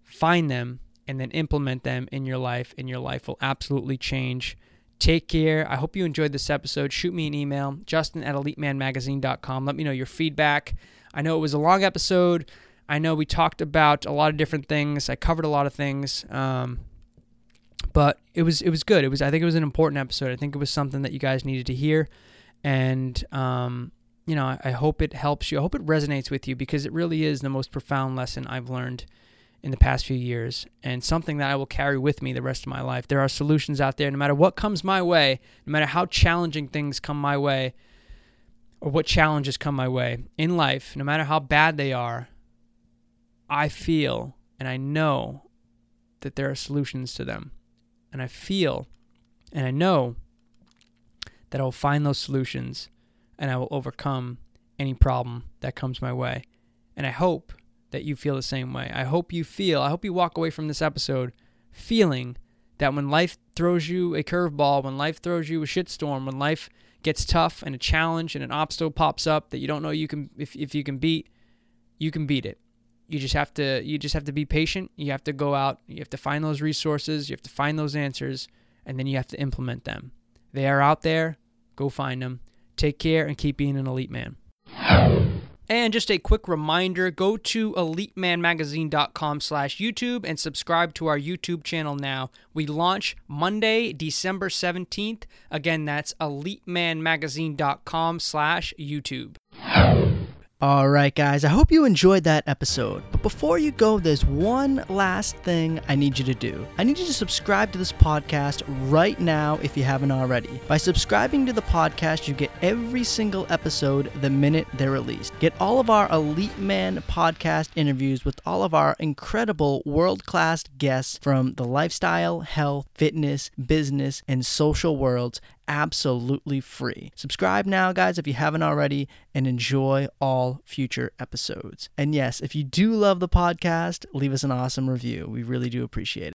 find them, and then implement them in your life, and your life will absolutely change. Take care. I hope you enjoyed this episode. Shoot me an email, justin at elitemanmagazine.com. Let me know your feedback. I know it was a long episode. I know we talked about a lot of different things. I covered a lot of things. Um, but it was it was good. It was I think it was an important episode. I think it was something that you guys needed to hear, and um, you know I, I hope it helps you. I hope it resonates with you because it really is the most profound lesson I've learned in the past few years and something that I will carry with me the rest of my life. There are solutions out there no matter what comes my way, no matter how challenging things come my way or what challenges come my way in life, no matter how bad they are. I feel and I know that there are solutions to them. And I feel and I know that I will find those solutions and I will overcome any problem that comes my way. And I hope that you feel the same way. I hope you feel, I hope you walk away from this episode feeling that when life throws you a curveball, when life throws you a shitstorm, when life gets tough and a challenge and an obstacle pops up that you don't know you can if, if you can beat, you can beat it. You just have to you just have to be patient. You have to go out, you have to find those resources, you have to find those answers, and then you have to implement them. They are out there. Go find them. Take care and keep being an elite man. And just a quick reminder, go to elitemanmagazine.com slash YouTube and subscribe to our YouTube channel now. We launch Monday, December 17th. Again, that's elitemanmagazine.com slash YouTube. All right, guys, I hope you enjoyed that episode. But before you go, there's one last thing I need you to do. I need you to subscribe to this podcast right now if you haven't already. By subscribing to the podcast, you get every single episode the minute they're released. Get all of our Elite Man podcast interviews with all of our incredible world class guests from the lifestyle, health, fitness, business, and social worlds absolutely free. Subscribe now, guys, if you haven't already, and enjoy all future episodes. And yes, if you do love the podcast, leave us an awesome review. We really do appreciate it.